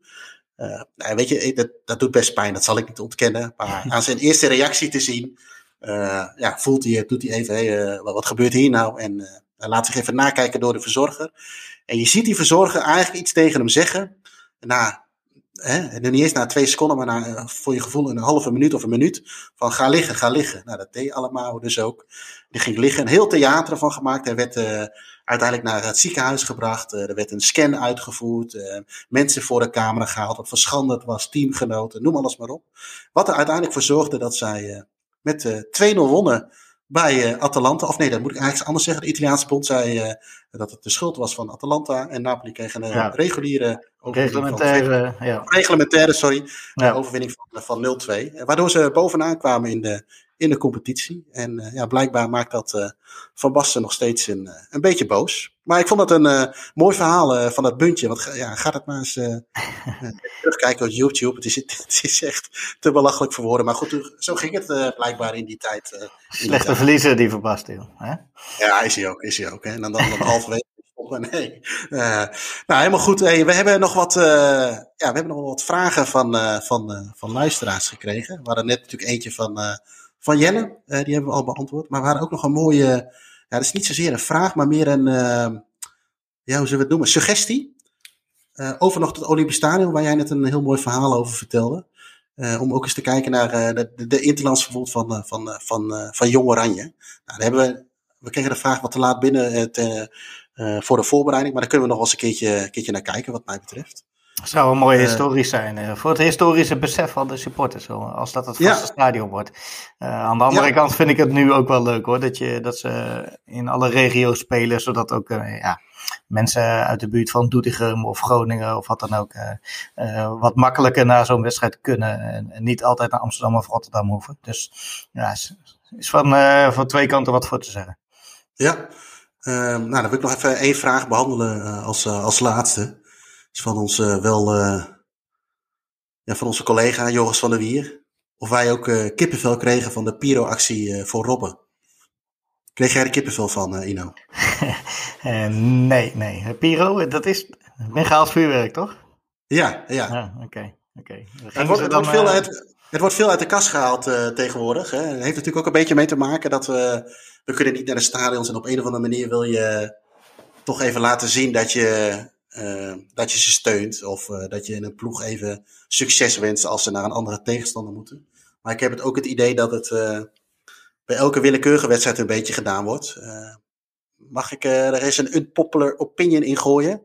nou, weet je, dat, dat doet best pijn, dat zal ik niet ontkennen. Maar aan zijn eerste reactie te zien, ja, voelt hij, doet hij even, hey, wat gebeurt hier nou? En laat zich even nakijken door de verzorger. En je ziet die verzorger eigenlijk iets tegen hem zeggen. Nou, hè, niet eens na twee seconden, maar na, eh, voor je gevoel een halve minuut of een minuut. Van ga liggen, ga liggen. Nou, dat deed allemaal dus ook. Die ging liggen. Een heel theater van gemaakt. Hij werd uh, uiteindelijk naar het ziekenhuis gebracht. Uh, er werd een scan uitgevoerd. Uh, mensen voor de camera gehaald. Wat verschanderd was. Teamgenoten. Noem alles maar op. Wat er uiteindelijk voor zorgde dat zij met 2-0 wonnen bij Atalanta. Of nee, dat moet ik eigenlijk anders zeggen. De Italiaanse bond zei dat het de schuld was van Atalanta. En Napoli kreeg een ja. reguliere reglementaire, van, ja. reglementaire sorry, ja. overwinning van, van 0-2. Waardoor ze bovenaan kwamen in de, in de competitie. En uh, ja, blijkbaar maakt dat uh, Van Basten nog steeds een, een beetje boos. Maar ik vond het een mooi verhaal van dat buntje. Want ja, gaat het maar eens terugkijken op YouTube. Het is, het is echt te belachelijk voor woorden. Maar goed, zo ging het blijkbaar in die tijd. Slechte verliezen die Van Basten. Hè? Ja, is hij ook. Is hij ook hè? En dan, dan, dan halverwege. Nee. nou, helemaal goed. We hebben nog wat, ja, we hebben nog wat vragen van, van, van luisteraars gekregen. We hadden net natuurlijk eentje van van. Uh, die hebben we al beantwoord. Maar we hadden ook nog een mooie, ja, dat is niet zozeer een vraag, maar meer een, ja, hoe zullen we het noemen, suggestie. Over nog het Olympisch Stadion, waar jij net een heel mooi verhaal over vertelde. om ook eens te kijken naar de, interlands verbod van, van, van, van Jong Oranje. Nou, daar hebben we, we kregen de vraag wat te laat binnen te, voor de voorbereiding. Maar daar kunnen we nog wel eens een keertje, keertje naar kijken, wat mij betreft. Het zou een mooie historisch zijn. Uh, voor het historische besef van de supporters. Als dat het vaste ja. stadion wordt. Uh, aan de andere ja. kant vind ik het nu ook wel leuk hoor. Dat, je, dat ze in alle regio's spelen. Zodat ook uh, ja, mensen uit de buurt van Doetinchem of Groningen of wat dan ook. wat makkelijker naar zo'n wedstrijd kunnen. En, niet altijd naar Amsterdam of Rotterdam hoeven. Dus ja, is, is van, van twee kanten wat voor te zeggen. Ja, nou dan wil ik nog even één vraag behandelen als, als laatste is van ons wel, uh, ja, van onze collega Joris van der Wier. Of wij ook uh, kippenvel kregen van de Piro-actie uh, voor Robben. Kreeg jij er kippenvel van, Ino? nee, nee. Piro, dat is Bengaals vuurwerk, toch? Ja, ja. Ah, Oké, oké. Het, wordt, het, wordt veel uit, het wordt veel uit de kast gehaald tegenwoordig. Hè. Het heeft natuurlijk ook een beetje mee te maken dat we... We kunnen niet naar de stadions en op een of andere manier wil je toch even laten zien dat je uh, dat je ze steunt of uh, dat je in een ploeg even succes wenst als ze naar een andere tegenstander moeten. Maar ik heb het ook het idee dat het bij elke willekeurige wedstrijd een beetje gedaan wordt. mag ik er eens een unpopular opinion in gooien?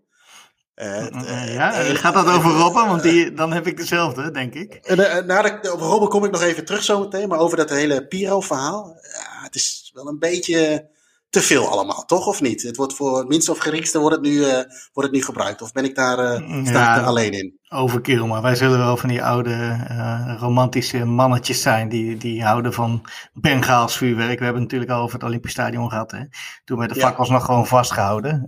Ja, gaat dat over Robben? Want die, dan heb ik dezelfde, denk ik. naar de, over Robben kom ik nog even terug zometeen. Maar over dat hele Piro-verhaal. Ja, het is wel een beetje te veel allemaal, toch? Of niet? Het wordt voor het minste of geringste wordt het nu, uh, wordt het nu gebruikt. Of ben ik daar, uh, sta ik er alleen in? Overkill, maar wij zullen wel van die oude uh, romantische mannetjes zijn die, die houden van Bengaals vuurwerk. We hebben het natuurlijk al over het Olympisch Stadion gehad. Hè? Toen werden de fakkels nog gewoon vastgehouden.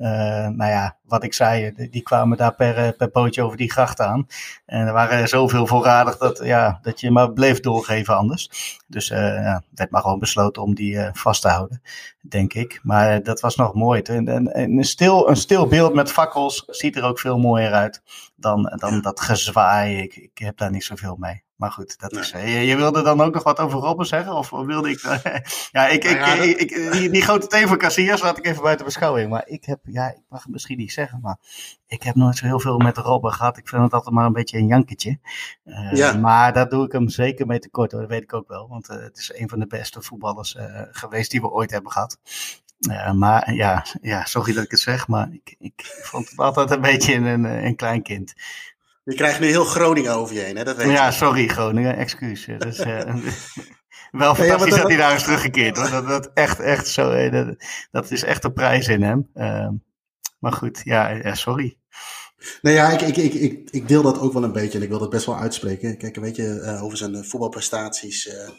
nou ja, wat ik zei, die kwamen daar per, per bootje over die gracht aan. En er waren zoveel voorradig dat, ja, dat je maar bleef doorgeven anders. Dus ja, werd maar gewoon besloten om die vast te houden, denk ik. Maar dat was nog mooi. En, en, een, stil, een stil beeld met fakkels ziet er ook veel mooier uit dan, dan dat gezwaai. Ik, ik heb daar niet zoveel mee. Maar goed, dat is, je, je, wilde dan ook nog wat over Robben zeggen? Of wilde ik. ja, ik, ik, nou ik, ik, die, die grote thee van Casillas laat ik even buiten beschouwing. Maar ik heb, ja, ik mag het misschien niet zeggen, maar ik heb nooit zo heel veel met Robben gehad. Ik vind het altijd maar een beetje een janketje. Uh, ja. Maar daar doe ik hem zeker mee tekort, hoor. dat weet ik ook wel. Want uh, het is een van de beste voetballers uh, geweest die we ooit hebben gehad. Uh, maar ja, ja, sorry dat ik het zeg, maar ik, ik vond het altijd een beetje een, een klein kind. Je krijgt nu heel Groningen over je heen, hè? Dat weet ja, sorry Groningen, excuus. Dus, uh, wel fantastisch ja, dat, hij daar is teruggekeerd hoor. Dat, dat echt, echt zo, dat, dat is echt een prijs in hem. Uh, maar goed, ja, ja sorry. Nee, ja, ik, ik, ik, ik, ik deel dat ook wel een beetje en ik wil dat best wel uitspreken. Kijk, weet je, uh, over zijn voetbalprestaties uh,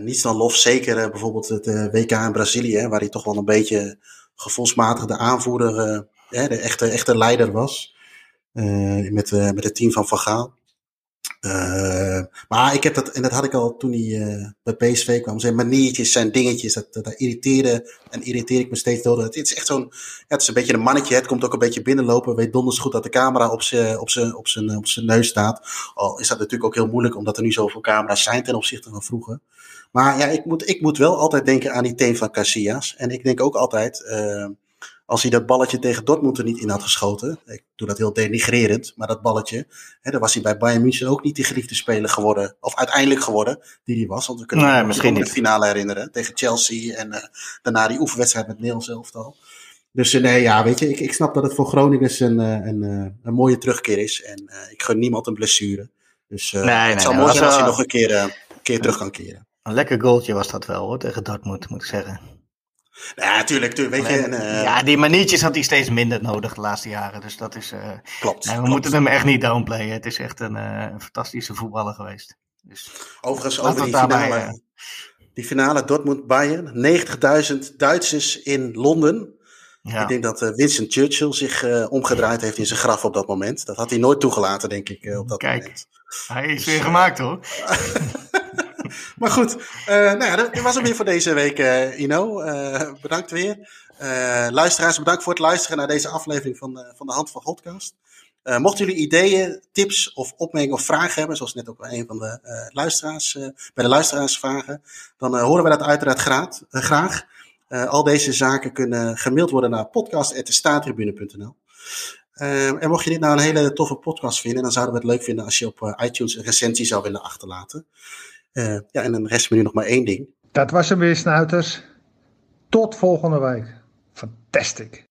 niets dan lof. Zeker uh, bijvoorbeeld het uh, WK in Brazilië, waar hij toch wel een beetje gevoelsmatig de aanvoerder, de echte, echte leider was. met, met het team van Van Gaal. Maar ik heb dat, en dat had ik al toen hij bij PSV kwam, zijn maniertjes, zijn dingetjes, dat, dat, irriteerde en irriteer ik me steeds door. Het is echt zo'n, ja, het is een beetje een mannetje, het komt ook een beetje binnenlopen, weet donders goed dat de camera op zijn op op zijn op zijn neus staat. Al is dat natuurlijk ook heel moeilijk, omdat er nu zoveel camera's zijn ten opzichte van vroeger. Maar ja, ik moet, ik moet wel altijd denken aan die team van Casillas. En ik denk ook altijd, uh, als hij dat balletje tegen Dortmund er niet in had geschoten. Ik doe dat heel denigrerend, maar dat balletje. Hè, dan was hij bij Bayern München ook niet die geliefde speler geworden. Of uiteindelijk geworden, die hij was. Want we kunnen nee, misschien de finale herinneren. Tegen Chelsea en uh, daarna die oefenwedstrijd met Nederlands elftal. Dus nee, ja, weet je, ik, ik snap dat het voor Groningen een, een, een, een mooie terugkeer is. En uh, ik gun niemand een blessure. Dus nee, het zou mooi zijn als hij nog een keer, een keer terug kan keren. Een lekker goaltje was dat wel hoor, tegen Dortmund moet ik zeggen. Ja, natuurlijk. Weet je, en, uh... Ja, die maniertjes had hij steeds minder nodig de laatste jaren. Dus dat is. Uh, klopt. we klopt. moeten hem echt niet downplayen. Het is echt een, uh, een fantastische voetballer geweest. Dus, Overigens, over die finale, die finale Dortmund-Bayern. 90.000 Duitsers in Londen. Ja. Ik denk dat Winston Churchill zich omgedraaid heeft in zijn graf op dat moment. Dat had hij nooit toegelaten, denk ik, op dat Kijk, moment. hij is weer gemaakt hoor. maar goed, uh, nou ja, dat was het weer voor deze week, uh, Ino. Uh, bedankt weer. luisteraars, bedankt voor het luisteren naar deze aflevering van, van de Hand van Godcast. mochten jullie ideeën, tips of opmerkingen of vragen hebben, zoals net ook een van de luisteraars, bij de luisteraars vragen, dan horen we dat uiteraard graag. graag. al deze zaken kunnen gemaild worden naar podcast.staatribune.nl. Uh, en mocht je dit nou een hele toffe podcast vinden, dan zouden we het leuk vinden als je op iTunes een recensie zou willen achterlaten. Uh, ja, en dan rest me nu nog maar één ding. Dat was hem weer, snuiters. Tot volgende week. Fantastic.